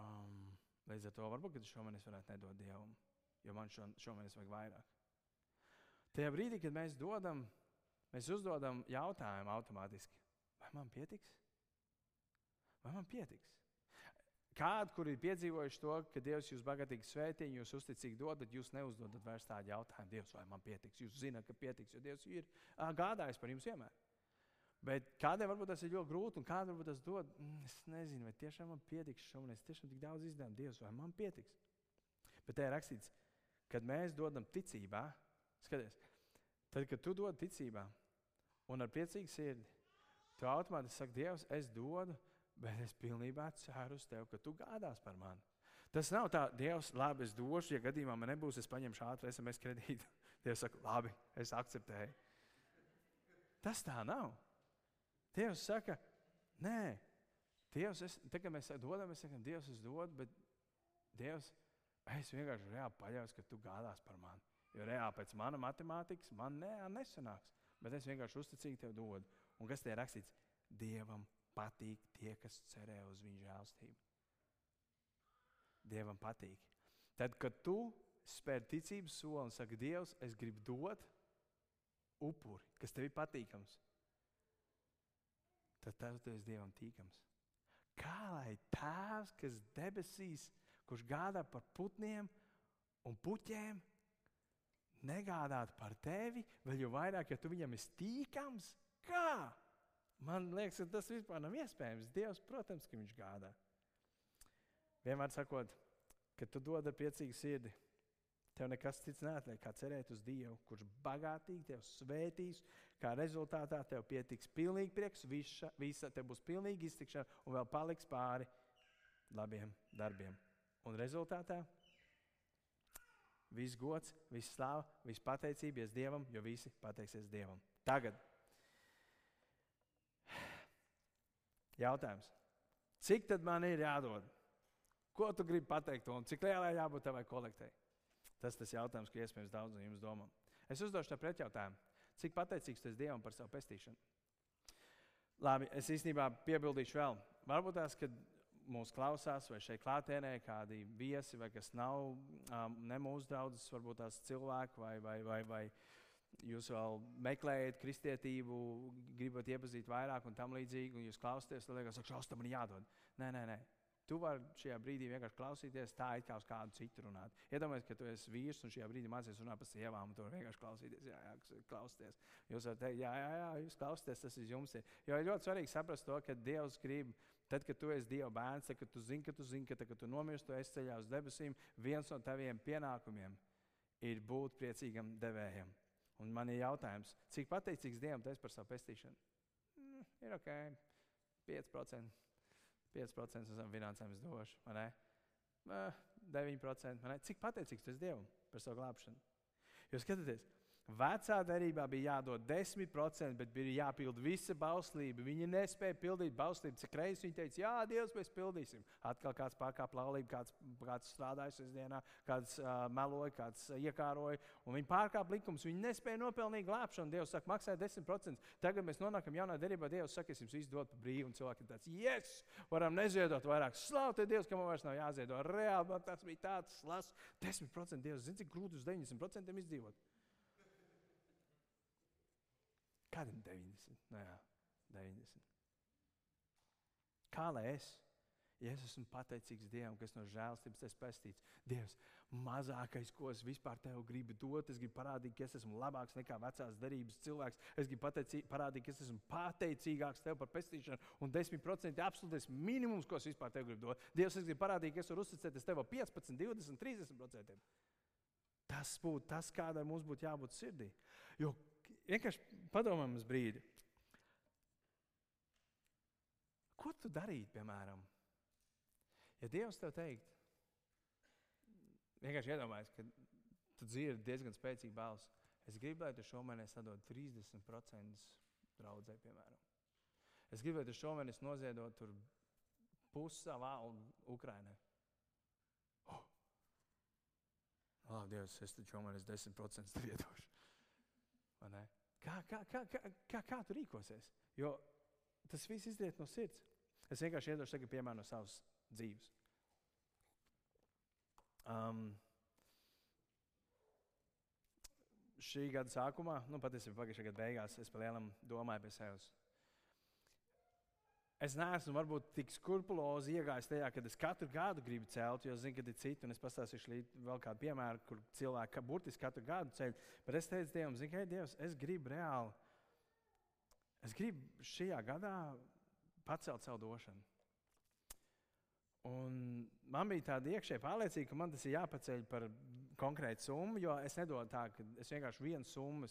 Um, līdz ar to varbūt šomēnes varētu nedot Dievam, jo man šo, šomēnes vajag vairāk. Tajā brīdī, kad mēs dodam Mēs uzdodam jautājumu automātiski, vai man pietiks? Vai man pietiks? Kādi, kuri ir piedzīvojuši to, ka Dievs jūs bagātīgi svētī, jūs uzticīgi dod, bet jūs neuzdodat vairs tādu jautājumu, Dievs, vai man pietiks? Jūs zināt, ka pietiks, jo Dievs ir gādājis par jums vienmēr. Bet kādiem varbūt tas ir ļoti grūti, un kādam varbūt tas dod, mm, es nezinu, vai tiešām man pietiks šodien, es tiešām tik daudz izdevumu, Dievs, vai man pietiks. Bet te ir rakstīts, kad mēs dodam ticībā, skaties, Tad, kad tu dod ticībā un ar priecīgu sirdi, tu automātiski saki, Dievs, es dodu, bet es pilnībā ceru uz tevi, ka tu gādās par mani. Tas nav tā, Dievs, labi, es došu, ja gadījumā man nebūs, es paņemšu ātri SMS kredītu. Dievs saka, labi, es akceptēju. Tas tā nav. Dievs saka, nē, Dievs, es, tā, kad mēs dodam, mēs sakām, Dievs, es dodu, bet Dievs, es vienkārši reāli paļaujos, ka tu gādās par mani. Jo reāli pēc mana matemātikas man ne, nesanāks. Bet es vienkārši uzticīgi tev dodu. Un kas te ir rakstīts? Dievam patīk tie, kas cerē uz viņa žēlstību. Dievam patīk. Tad, kad tu spēr ticības soli un saki, Dievs, es gribu dot upuri, kas tev ir patīkams, tad tas tu esi Dievam tīkams. Kā lai tēvs, kas debesīs, kurš gādā par putniem un puķiem, negādāt par tevi, vēl jau vairāk, ja tu viņam esi tīkams? Kā? Man liekas, ka tas vispār nav iespējams. Dievs, protams, ka viņš gādā. Vienmēr sakot, kad tu dod ar priecīgu sirdi, tev nekas cits neatliek, kā cerēt uz Dievu, kurš bagātīgi tevi svētīs. Kā rezultātā tev pietiks pilnīgi prieks, visa, visa tev būs pilnīga iztikšana un vēl paliks pāri labiem darbiem. Un rezultātā viss gods, viss slāva, viss pateicība Dievam, jo visi pateiksies Dievam. Tagad jautājums. Cik tad man ir jādod? Ko tu gribi pateikt un cik lielai jābūt tavai kolektei? Tas ir tas jautājums, ko iespējams daudz no jums domā. Es uzdošu tev pretjautājumu. Cik pateicīgs tu esi Dievam par savu pestīšanu? Labi, es īstenībā piebildīšu vēl. Varbūt tās, kad mūsu klausās, vai šeit klātienē kādi viesi, vai kas nav um, ne mūsu draugs, varbūt tās cilvēki, vai, vai, vai, vai jūs vēl meklējat kristietību, gribat iepazīt vairāk un tam līdzīgi, un jūs klausāties, tad liekas, ka šis tam ir jādod. Nē, nē, nē. Tu vari šajā brīdī vienkārši klausīties, tā it kā uz kādu citu runāt. Iedomājieties, ka tu esi vīrs un šajā brīdī mācīsies runāt par sievām, un tu vari vienkārši klausīties. Jā, jā, klausieties. Jūs varat teikt, jā, jā, jā, jūs klausieties, tas ir jums. Ir. Jo ir ļoti svarīgi saprast to, ka Dievs grib. Tad, kad tu esi Dieva bērns, tad, kad tu zini, ka tu zini, ka tad, kad tu nomirsti, tu esi ceļā uz debesīm, viens no taviem pienākumiem ir būt priecīgam devējam. Un man ir jautājums, cik pateicīgs Dievam tu esi par savu pestīšanu? Mm, ir ok, 5%. 5% no finansēm es došu, vai ne? 9%. Vai ne? Cik pateicīgs tu esi Dievam par savu glābšanu? Jūs skatāties, Vecā darbā bija jādod 10%, bet bija jāpild visa bauslība. Viņi nespēja pildīt bauslību. Cik reizes viņi teica, Jā, Dievs, mēs pildīsim. Atkal kāds pārkāpa laulību, kāds, kāds strādāja sestdienā, kāds uh, meloja, kāds uh, iekāroja. Viņi pārkāpa likumus. Viņi nespēja nopelnīt glābšanu. Dievs saka, maksāj 10%. Tagad mēs nonākam jaunā darbā. Dievs saka, es jums izdod par brīvu. Un cilvēki ir tāds, yes, varam neziedot vairāk. Slavu Dievs, ka man vairs nav jāziedo. Reāli tas bija tāds slas. 10% Dievs zina, cik grūti uz 90% izdzīvot. Kādam 90? Nē, jā, 90. Kā lai es? Ja es esmu pateicīgs Dievam, kas no žēlstības ir pestīts, Dievs, mazākais, ko es vispār tev gribu dot, es gribu parādīt, ka es esmu labāks nekā vecās derības cilvēks. Es gribu parādīt, ka es esmu pateicīgāks tev par pestīšanu, un 10% ir absolūtais minimums, ko es vispār tev gribu dot. Dievs, es gribu parādīt, ka es varu uzticēties tev 15, 20, 30%. Tas būtu tas, kādai mums būtu jābūt sirdī. Jo vienkārši padomājam uz brīdi. Ko tu darītu, piemēram, ja Dievs tev teikt, vienkārši iedomājies, ka tu dzirdi diezgan spēcīgu balsi. Es gribu, lai tu šomēnes sadod 30% draudzē, piemēram. Es gribu, lai tu šomēnes noziedot tur pusi savā un Ukrainai. Oh! Oh, Dievs, es taču šomēnes 10% iedošu. Kā, kā, kā, kā, kā, kā tu rīkosies? Jo tas viss izriet no sirds. Es vienkārši iedošu tagad piemēru no savas dzīves. Um, šī gada sākumā, nu patiesībā pagājušā gada beigās, es pa lielam domāju pie sevis. Es neesmu varbūt tik skrupulozi iegājis tajā, ka es katru gadu gribu celt, jo zinu, ka ir citi, un es pastāstīšu vēl kādu piemēru, kur cilvēki burtiski katru gadu ceļ. Bet es teicu Dievam, zinu, ka Dievs, es gribu reāli, es gribu šajā gadā pacelt savu došanu. Un man bija tāda iekšēja pārliecība, ka man tas ir jāpaceļ par konkrētu summu, jo es nedodu tā, ka es vienkārši vienu summu,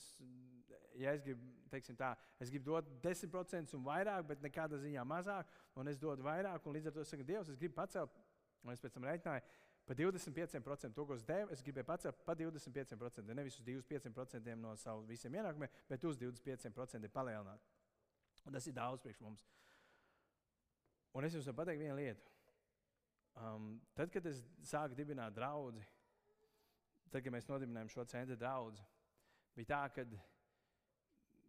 ja es gribu, teiksim tā, es gribu dot 10% un vairāk, bet nekādā ziņā mazāk, un es dodu vairāk, un līdz ar to es saku, Dievs, es gribu pacelt, un es pēc tam reiķināju, Pa 25% to, ko es devu, es gribēju pacelt pa 25%. Nevis uz 25% no saviem visiem ienākumiem, bet uz 25% palielināt. Un tas ir daudz priekš mums. Un es jums varu pateikt vienu lietu. Um, tad, kad es sāku dibināt draugu, tad, kad mēs nodibinājām šo centra draugu, bija tā, ka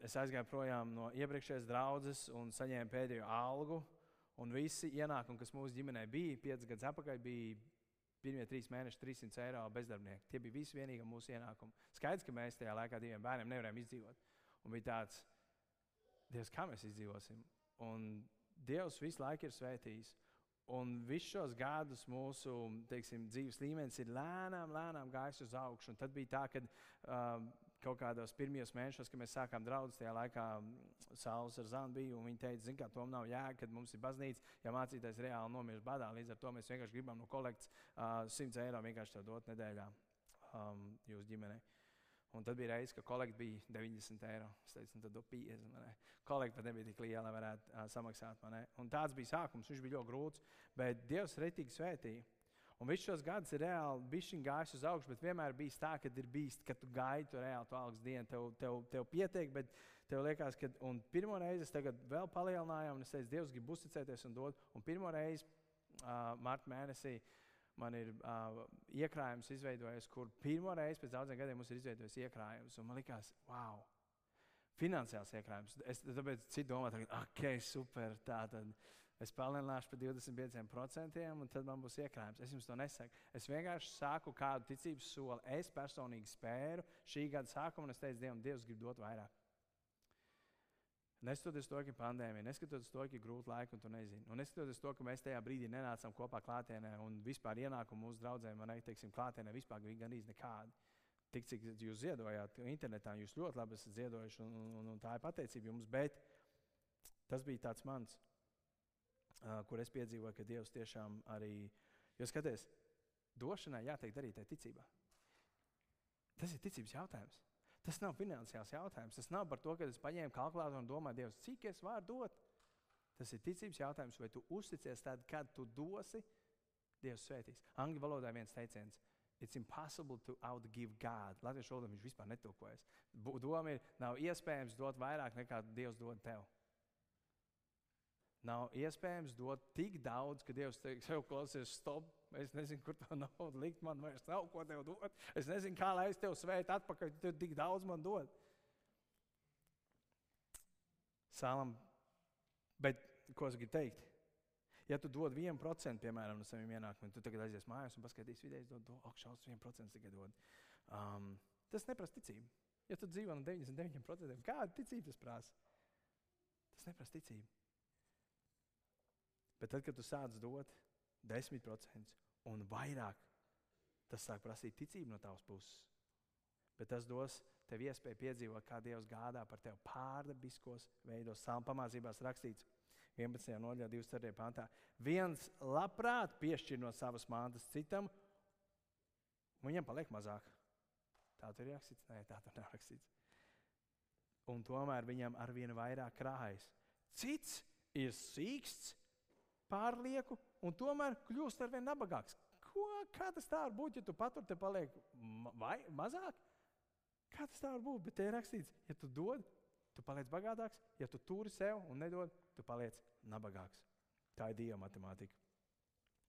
es aizgāju projām no iepriekšējās draudzes un saņēmu pēdējo algu. Un visi ienākumi, kas mūsu ģimenē bija, piecas gadus atpakaļ, bija pirmie trīs mēneši 300 eiro bezdarbnieki. Tie bija visi vienīgi mūsu ienākumi. Skaidrs, ka mēs tajā laikā diviem bērniem nevarējām izdzīvot. Un bija tāds, Dievs, kā mēs izdzīvosim? Un Dievs visu laiku ir svētījis. Un visus šos gadus mūsu teiksim, dzīves līmenis ir lēnām, lēnām gājis uz augšu. Un tad bija tā, ka um, kaut kādos pirmajos mēnešos, kad mēs sākām draugus, tajā laikā mm, Sauls ar Zanu bija. Viņa teica, zini, ka tom nav jēga, kad mums ir baznīca, ja mācītājs reāli nomirst badā. Līdz ar to mēs vienkārši gribam no kolekts uh, 100 eiro vienkārši dot nedēļā um, jūsu ģimenei. Un tad bija reize, ka kolekta bija 90 eiro. Es teicu, nu, tad 50. Kolekta pat nebija tik liela, lai varētu uh, samaksāt. Un tāds bija sākums. Viņš bija ļoti grūts, bet Dievs retīgi svētīja. Un visus šos gadus ir reāli bijis gājis uz augšu, bet vienmēr bijis tā, ka ir bijis, ka tu gaidi to reāli to augstu dienu. Tev, tev, tev pietiek, bet tev liekas, ka pirmo reizi es tagad vēl palielināju, un es teicu, Dievs grib uzticēties un dot. Un pirmo reizi uh, marta mēnesī man ir uh, iekrājums izveidojies, kur pirmo reizi pēc daudziem gadiem mums ir izveidojis iekrājums. Man liekas, wow, finansiāls iekrājums. Es tāpēc citu domāju, ka, ok, super, tā tad es palielināšu par 25%, un tad man būs iekrājums. Es jums to nesaku. Es vienkārši saku, kādu ticības soli es personīgi spēru šī gada sākumā, un es teicu, Dievam, Dievs grib dot vairāk. Neskatoties to, ka ir pandēmija, neskatoties to, ka ir grūti laiki un tu nezini. Un neskatoties to, ka mēs tajā brīdī nenācām kopā klātienē un vispār ienākumu mūsu draugiem, man teiksim, klātienē vispār bija gan īsti nekādi. Tik cik jūs ziedojāt internetā, jūs ļoti labi esat ziedojuši, un, un, un tā ir pateicība jums. Bet tas bija tāds mans, kur es piedzīvoju, ka Dievs tiešām arī, jo skaties, došanai jātiek darītai ticībā. Tas ir ticības jautājums. Tas nav finansiāls jautājums. Tas nav par to, ka es paņēmu kalkulātoru un domāju, Dievs, cik es varu dot. Tas ir ticības jautājums, vai tu uzticies tad, kad tu dosi, Dievs svētīs. Angļu valodā viens teiciens. It's impossible to outgive God. Latviešu valodā viņš vispār netulkojas. Doma ir, nav iespējams dot vairāk nekā Dievs dod tev. Nav iespējams dot tik daudz, ka Dievs teiks, jau klausies, stop, Es nezinu, kur tā nauda likt. Man vairs nav ko tev dot. Es nezinu, kā lai es tev sveitu atpakaļ, tu tik daudz man dod. Sālam, bet ko es gribu teikt? Ja tu dod 1% piemēram, no saviem ienākumiem, tad tagad aizies mājās un paskatīsies vidēji, dod, dod ak, šausmas 1% tikai dod. Um, tas neprasa ticību. Ja tu dzīvo no 99%, kāda ticība tas prasa? Tas neprasa ticību. Bet tad, kad tu sāc dot, 10% un vairāk. Tas sāk prasīt ticību no tavas puses. Bet tas dos tev iespēju piedzīvot, kā Dievs gādā par tevi pārdabiskos veidos. Sāla pamācībās rakstīts 11. nodaļā, 24. pantā. Viens labprāt piešķir no savas mantas citam, un viņam paliek mazāk. Tā tur ir rakstīts? Nē, tā tur nav rakstīts. Un tomēr viņam ar vien vairāk krājas. Cits ir sīksts, pārlieku un tomēr kļūst ar vien nabagāks. Ko, kā tas tā var būt, ja tu patur te paliek vai, mazāk? Kā tas tā var būt? Bet te ir rakstīts, ja tu dod, tu paliec bagātāks, ja tu turi sev un nedod, tu paliec nabagāks. Tā ir dieva matemātika.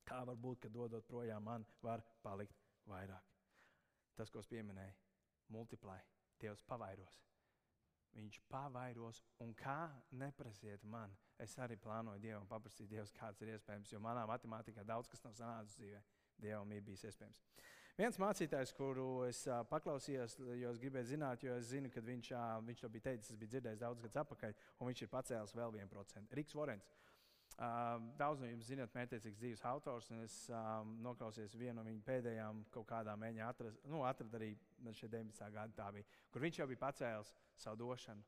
Kā var būt, ka dodot projām man var palikt vairāk? Tas, ko es pieminēju, multiply, Dievs pavairos. Viņš pavairos, un kā neprasiet man, es arī plānoju Dievam paprasīt, Dievs, kāds ir iespējams, jo manā matemātikā daudz kas nav sanācis dzīvē. Dievam ir bijis iespējams. Viens mācītājs, kuru es paklausījos, jo es gribēju zināt, jo es zinu, ka viņš, viņš to bija teicis, es biju dzirdējis daudz gadus atpakaļ, un viņš ir pacēlis vēl 1%. Riks Vorens. Daudz no jums zināt, mērķiecīgs dzīves autors, un es um, noklausījos vienu no viņa pēdējām kaut kādā mēģinājumā atrast, nu, atrast arī šeit 19. gada tā bija, kur viņš jau bija pacēlis savu došanu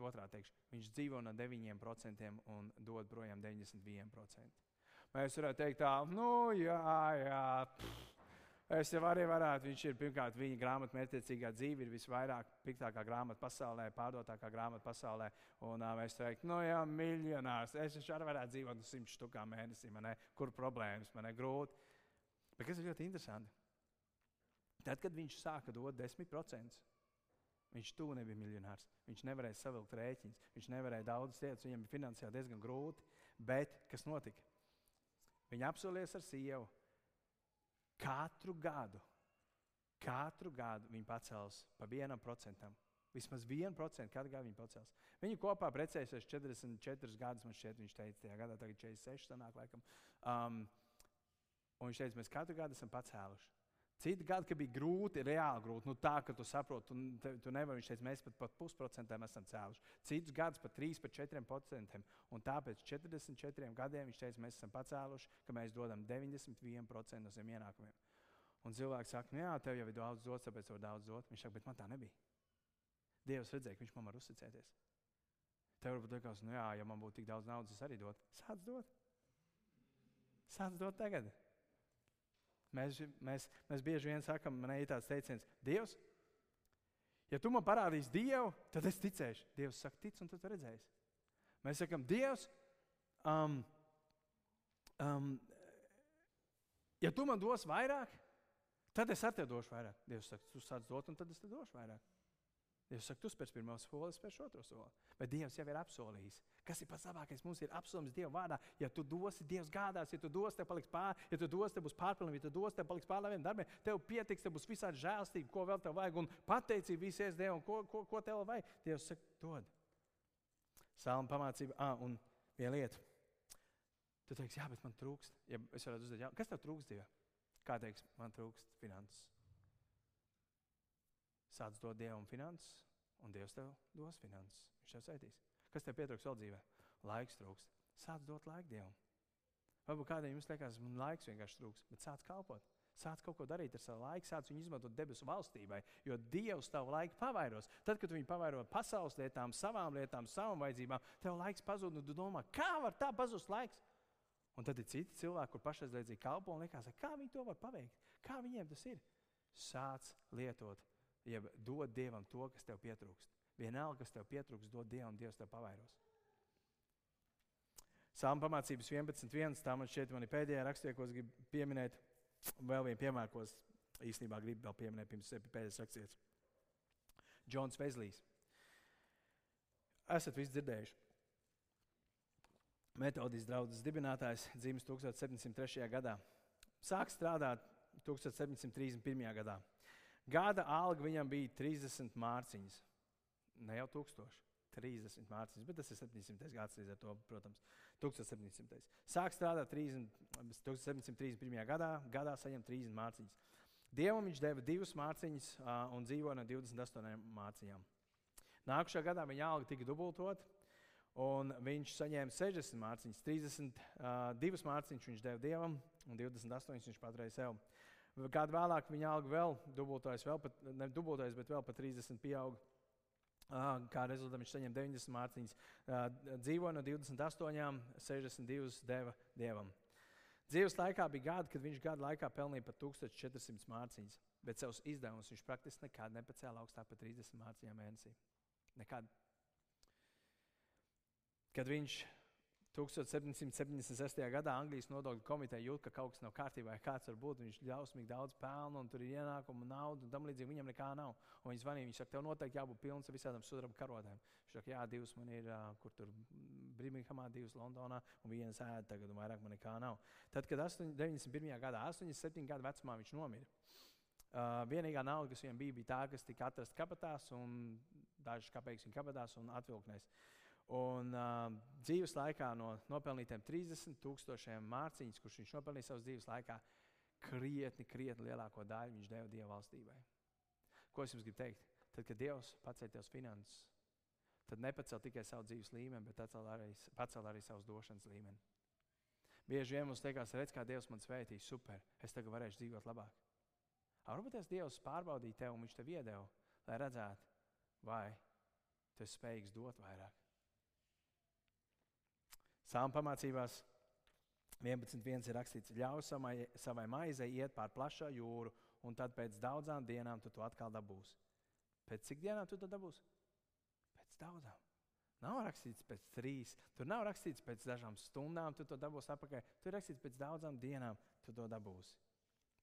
otrā teikšu, viņš dzīvo no 9% un dod projām 91%. Mēs varētu teikt, tā, nu, jā, jā. Pff. Es jau arī varētu, viņš ir pirmkārt, viņa grāmatā mērķiecīgā dzīve ir visvairāk piktākā grāmata pasaulē, pārdotākā grāmata pasaulē. Un uh, mēs teiktu, nu, jā, miljonārs. Es arī varētu dzīvot no 100 štukām mēnesī, man ne, kur problēmas, man ir grūti. Bet kas ir ļoti interesanti? Tad, kad viņš sāka dot 10%, viņš tuvu nebija miljonārs. Viņš nevarēja savilkt rēķinus, viņš nevarēja daudzas lietas, viņam bija finansiāli diezgan grūti. Bet kas notika? Viņa apsolījās ar sievu. Katru gadu, katru gadu viņa pacels pa vienam procentam. Vismaz 1% katru gadu viņa pacels. Viņi kopā precējušies 44 gadus, man šķiet, viņš teica, tajā gadā tagad 46 sanāk, laikam. Um, un viņš teica, mēs katru gadu esam pacēluši. Citi gadi, kad bija grūti, reāli grūti, nu tā, ka tu saproti, tu, te, tu nevari, viņš teica, mēs pat par pusprocentiem esam cēluši. Citus gadus pat 3, pat 4 procentiem. Un tāpēc 44 gadiem viņš teica, mēs esam pacēluši, ka mēs dodam 91% no saviem ienākumiem. Un cilvēks saka, nu jā, tev jau ir daudz dots, tāpēc var daudz dot. Viņš saka, bet man tā nebija. Dievs redzēja, ka viņš man var uzticēties. Tev varbūt liekas, nu jā, ja man būtu tik daudz naudas, es arī dotu. Sāc dot. Sāc dot tagad. Mēs, mēs, mēs bieži vien sakām, man ir tāds teiciens, Dievs, ja tu man parādīsi Dievu, tad es ticēšu. Dievs saka, tic, un tu redzēsi. Mēs sakām, Dievs, um, um, ja tu man dos vairāk, tad es ar tevi došu vairāk. Dievs saka, tu sāc dot, un tad es tev došu vairāk. Dievs saka, tu spēr pirmo soli, es spēru otro soli. Bet Dievs jau ir apsolījis. Kas ir pats labākais? Mums ir apsolījums Dieva vārdā. Ja tu dosi, Dievs gādās, ja tu dosi, tev paliks pāri, ja tu dosi, tev būs pārpilnība, ja tu dosi, tev paliks pāri labiem darbiem. Tev pietiks, tev būs visādi žēlstība, ko vēl tev vajag, un pateicība visies Dievam, ko, ko, ko tev vajag. Dievs saka, dod. Salma pamācība, ah, un viena lieta. Tu teiksi, jā, bet man trūkst. Ja es varētu uzdot, jā, kas tev trūkst Dievā? Kā teiks, man trūkst finanses. Sāc dot Dievam finanses, un Dievs tev dos finanses. Viņš tev sētīs. Kas tev pietrūkst vēl dzīvē? Laiks trūkst. Sāc dot laiku Dievam. Varbūt kādam jums liekas, man laiks vienkārši trūkst, bet sāc kalpot. Sāc kaut ko darīt ar savu laiku, sāc viņu izmantot debesu valstībai, jo Dievs tavu laiku pavairos. Tad, kad viņi pavairo pasaules lietām, savām lietām, savām vajadzībām, tev laiks pazūd, un tu domā, kā var tā pazust laiks? Un tad ir citi cilvēki, kur pašaizliedzīgi kalpo un liekas, kā viņi to var paveikt, kā viņiem tas ir. Sāc lietot jeb dod Dievam to, kas tev pietrūkst. Vienalga, kas tev pietrūkst, dod Dievam, Dievs tev pavairos. Sāma pamācības 11.1. Tā man šķiet, man ir pēdējā rakstījā, ko es gribu pieminēt. Vēl vienu piemēru, ko es īstenībā gribu vēl pieminēt, pirms pēdējais rakstīts. Džons Vezlijs. Esat visi dzirdējuši. Metodijas draugs dibinātājs dzimis 1703. gadā. Sāk strādāt 1731. gadā. Gada alga viņam bija 30 mārciņas. Ne jau 1000. 30 mārciņas, bet tas ir 700. gads, līdz ar to, protams, 1700. Sāk strādāt 30, 1731. gadā, gadā saņem 30 mārciņas. Dievam viņš deva divas mārciņas un dzīvoja no 28 mārciņām. Nākamajā gadā viņa alga tika dubultot, un viņš saņēma 60 mārciņas. 32 mārciņas viņš deva dievam, un 28 viņš paturēja sev. Kādu vēlāk viņa alga vēl dubultojas, vēl pat, ne dubultojas, bet vēl pat 30 pieauga. Kā rezultātā viņš saņem 90 mārciņas, dzīvo no 28, 62 deva dievam. Dzīves laikā bija gadi, kad viņš gadu laikā pelnīja pat 1400 mārciņas, bet savus izdevumus viņš praktiski nekad nepacēla augstāk par 30 mārciņām mēnesī. Nekad. Kad viņš 1776. gadā Anglijas nodokļu komiteja jūt, ka kaut kas nav kārtībā, ja kāds var būt. Viņš ļausmīgi daudz pelna, un tur ir ienākuma, nauda, un tam līdzīgi viņam nekā nav. Un viņš zvanīja, viņš saka, tev noteikti jābūt pilns ar visādām sudraba karotēm. Viņš saka, jā, divas man ir, kur tur Birminghamā, divas Londonā, un vienas ēda tagad, un vairāk man nekā nav. Tad, kad 8, 91. gadā, 87 gadu vecumā viņš nomira. Uh, vienīgā nauda, kas viņam bija, bija tā, kas tika atrasta kabatās, un dažas kapeikas viņa kabatās un atvilknēs. Un uh, dzīves laikā no nopelnītiem 30 tūkstošiem mārciņas, kurš viņš nopelnīja savas dzīves laikā, krietni, krietni lielāko daļu viņš deva Dieva valstībai. Ko es jums gribu teikt? Tad, kad Dievs pacēla tev finanses, tad nepacēl tikai savu dzīves līmeni, bet pacēl arī, pacēl arī savus došanas līmeni. Bieži vien mums liekas, redz, kā Dievs man svētīs, super, es tagad varēšu dzīvot labāk. Varbūt tas Dievs pārbaudīja tevi un viņš tev iedeva, lai redzētu, vai tu esi spējīgs dot vairāk. Sāma pamācībās 11.1 ir rakstīts, ļauj samai, savai maizei iet pāri plašā jūru, un tad pēc daudzām dienām tu to atkal dabūsi. Pēc cik dienām tu to dabūsi? Pēc daudzām. Nav rakstīts pēc trīs, tur nav rakstīts pēc dažām stundām, tu to dabūsi atpakaļ. Tur ir rakstīts pēc daudzām dienām, tu to dabūsi.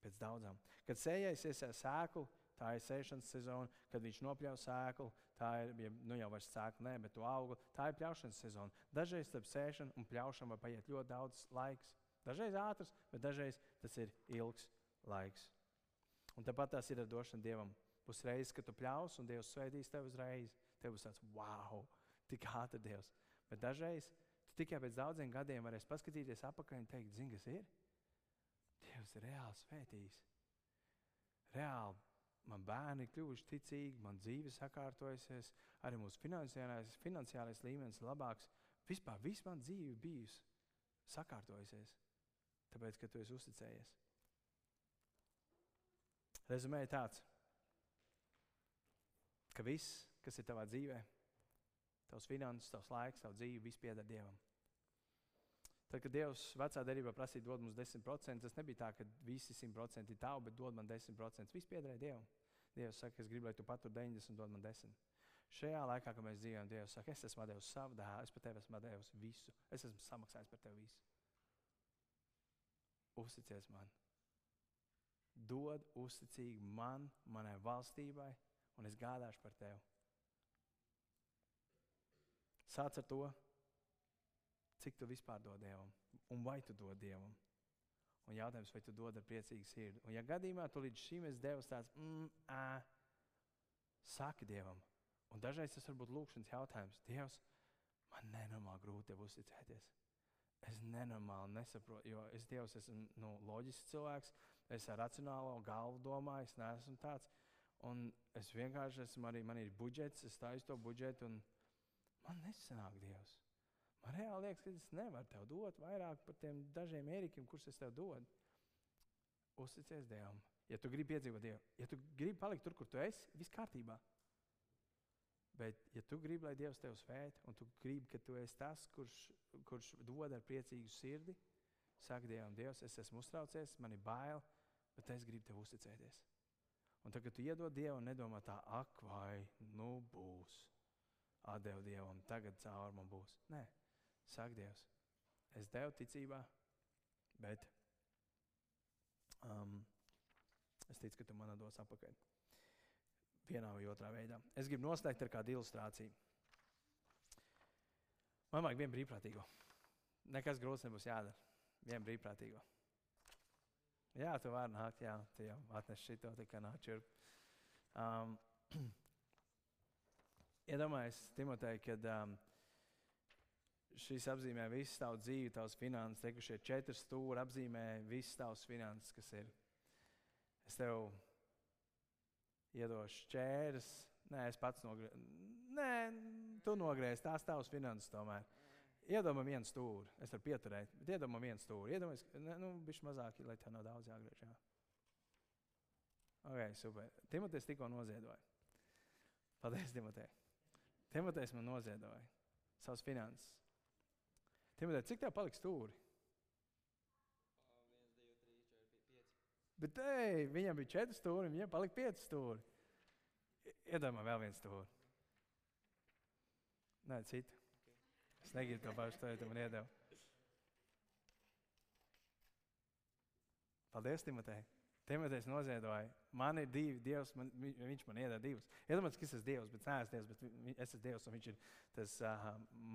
Pēc daudzām. Kad sējais iesēs sēklu, tā ir sēšanas sezona. Kad viņš nopļaus sēklu, tā ir ja, nu jau vairs sēkla, nē, bet to augli. Tā ir pļaušanas sezona. Dažreiz starp sēšanu un pļaušanu var paiet ļoti daudz laiks. Dažreiz ātrs, bet dažreiz tas ir ilgs laiks. Un tāpat tas ir ar došanu Dievam. Būs reizes, kad tu pļaus, un Dievs svētīs tevi uzreiz. Tev būs tāds, wow, tik ātri Dievs. Bet dažreiz tu tikai pēc daudziem gadiem varēsi paskatīties atpakaļ un teikt, zini, kas ir? Dievs ir reāli svētījis. Reāli man bērni ir kļuvuši ticīgi, man dzīve sakārtojusies, arī mūsu finansiālais, finansiālais līmenis ir labāks. Vispār viss man dzīve bijusi sakārtojusies, tāpēc, ka tu esi uzticējies. Rezumē ir tāds, ka viss, kas ir tavā dzīvē, tavs finanses, tavs laiks, tavs dzīve, viss pieder Dievam. Tad, kad Dievs vecā darbā prasīja dot mums 10%, tas nebija tā, ka visi 100% ir tavi, bet dod man 10%. Viss piederēja Dievam. Dievs saka, es gribu, lai tu patur 90 un dod man 10. Šajā laikā, kad mēs dzīvojam, Dievs saka, es esmu devis savu dēlu, es par tevi esmu devis visu. Es esmu samaksājis par tevi visu. Uzticies man. Dod uzticīgi man, manai valstībai, un es gādāšu par tevi. Sāc ar to, cik tu vispār dod Dievam, un vai tu dod Dievam. Un jautājums, vai tu dod ar priecīgu sirdi. Un, ja gadījumā tu līdz šim esi devis tāds, mm, ā, saki Dievam. Un dažreiz tas var būt lūkšanas jautājums. Dievs, man nenormāli grūti tev uzticēties. Es nenormāli nesaprotu, jo es Dievs esmu nu, loģisks cilvēks, es ar racionālo galvu domāju, es neesmu tāds. Un es vienkārši esmu arī, man ir budžets, es taisu to budžetu, un man nesanāk Dievs. Man reāli liekas, ka es nevaru tev dot vairāk par tiem dažiem ērikiem, kurus es tev dodu. Uzticies Dievam. Ja tu gribi piedzīvot Dievu, ja tu gribi palikt tur, kur tu esi, viss kārtībā. Bet, ja tu gribi, lai Dievs tevi svētī, un tu gribi, ka tu esi tas, kurš, kurš dod ar priecīgu sirdi, saka Dievam, Dievs, es esmu uztraucies, man ir bail, bet es gribu tev uzticēties. Un tad, kad tu iedod Dievu un nedomā tā, ak, vai nu būs, atdevu Dievam, tagad caur man būs. Nē, Saka Dievs, es devu ticībā, bet um, es ticu, ka tu man dos atpakaļ. Vienā vai otrā veidā. Es gribu noslēgt ar kādu ilustrāciju. Man vajag vienu brīvprātīgo. Nekas grūts nebūs jādara. Vienu brīvprātīgo. Jā, tu vari nākt, jā, tu jau atnesi šito, tikai nāc šurp. Um, Iedomājieties, Timotei, kad um, šis apzīmē visu tavu dzīvi, tavas finanses. Te, šie četri stūri apzīmē visas tavas finanses, kas ir. Es tev iedošu čērs. Nē, es pats nogriezu. Nē, tu nogriezi tās tavas finanses tomēr. Iedomā vienu stūri. Es varu pieturēt, bet iedomā vienu stūri. Iedomājies, ka nu, viņš mazāk, lai tā nav daudz jāgriež. Jā. Ok, super. Timotejs tikko noziedoja. Paldies, Timotej. Timotejs man noziedoja savas finanses. Timotē, cik tev paliks stūri? Bet ej, viņam bija četri stūri, viņam palika pieci stūri. Iedomājieties, vēl viens stūri. Nē, citu. Es negribu to pašu, to jau man iedevu. Paldies, Timotei. Timotejs noziedoja. Man ir divi, Dievs, man, viņš man iedod divus. Iedomājieties, ka es esmu Dievs, bet neesmu Dievs, bet es esmu Dievs un viņš ir tas uh,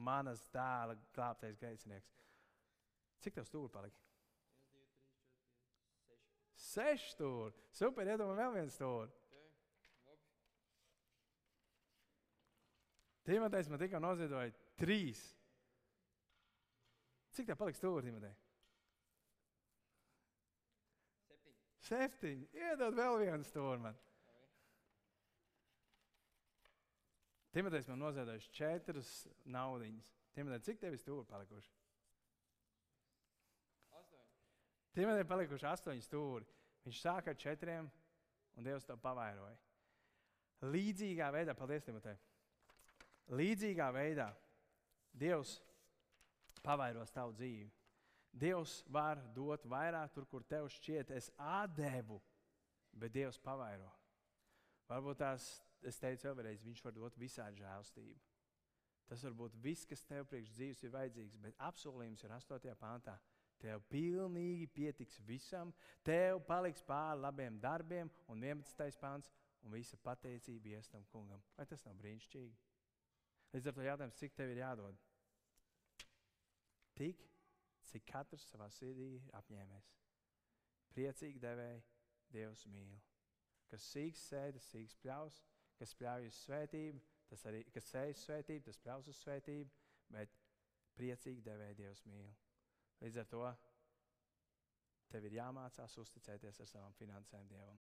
manas dēla glābtais grēcinieks. Cik tev stūri palika? 1, 2, 3, 4, 5, 6. Seši stūri. Super, iedomājieties, vēl viens stūri. Timotejs man tikko noziedoja trīs. Cik tev palika stūri, Timotej? Septiņi. Iedod vēl vienu stūri man. Timotejs man noziedoja četras naudiņas. Timotej, cik tev ir stūri palikuši? Astoņi. Timotejam palikuši astoņi stūri. Viņš sāka ar četriem, un Dievs to pavairoja. Līdzīgā veidā, paldies, Timotej. Līdzīgā veidā Dievs pavairos tavu dzīvi. Dievs var dot vairāk tur, kur tev šķiet, es atdevu, bet Dievs pavairo. Varbūt tās, es teicu vēlreiz, Viņš var dot visādi žēlstību. Tas var būt viss, kas tev priekš dzīves ir vajadzīgs, bet apsolījums ir 8. pāntā. Tev pilnīgi pietiks visam, tev paliks pāri labiem darbiem, un 11. pāns, un visa pateicība ies tam kungam. Vai tas nav brīnišķīgi? Līdz ar to jautājums, cik tev ir jādod? Tik, cik katrs savā sirdī ir apņēmies. Priecīgi devēji, Dievs mīl. Kas sīgs sēž, tas sīgs pļaus, kas pļauj uz svētību, tas arī, kas sēž uz svētību, tas pļaus uz svētību, bet priecīgi devēji Dievs mīl. Līdz ar to tev ir jāmācās uzticēties ar savām finansēm Dievam.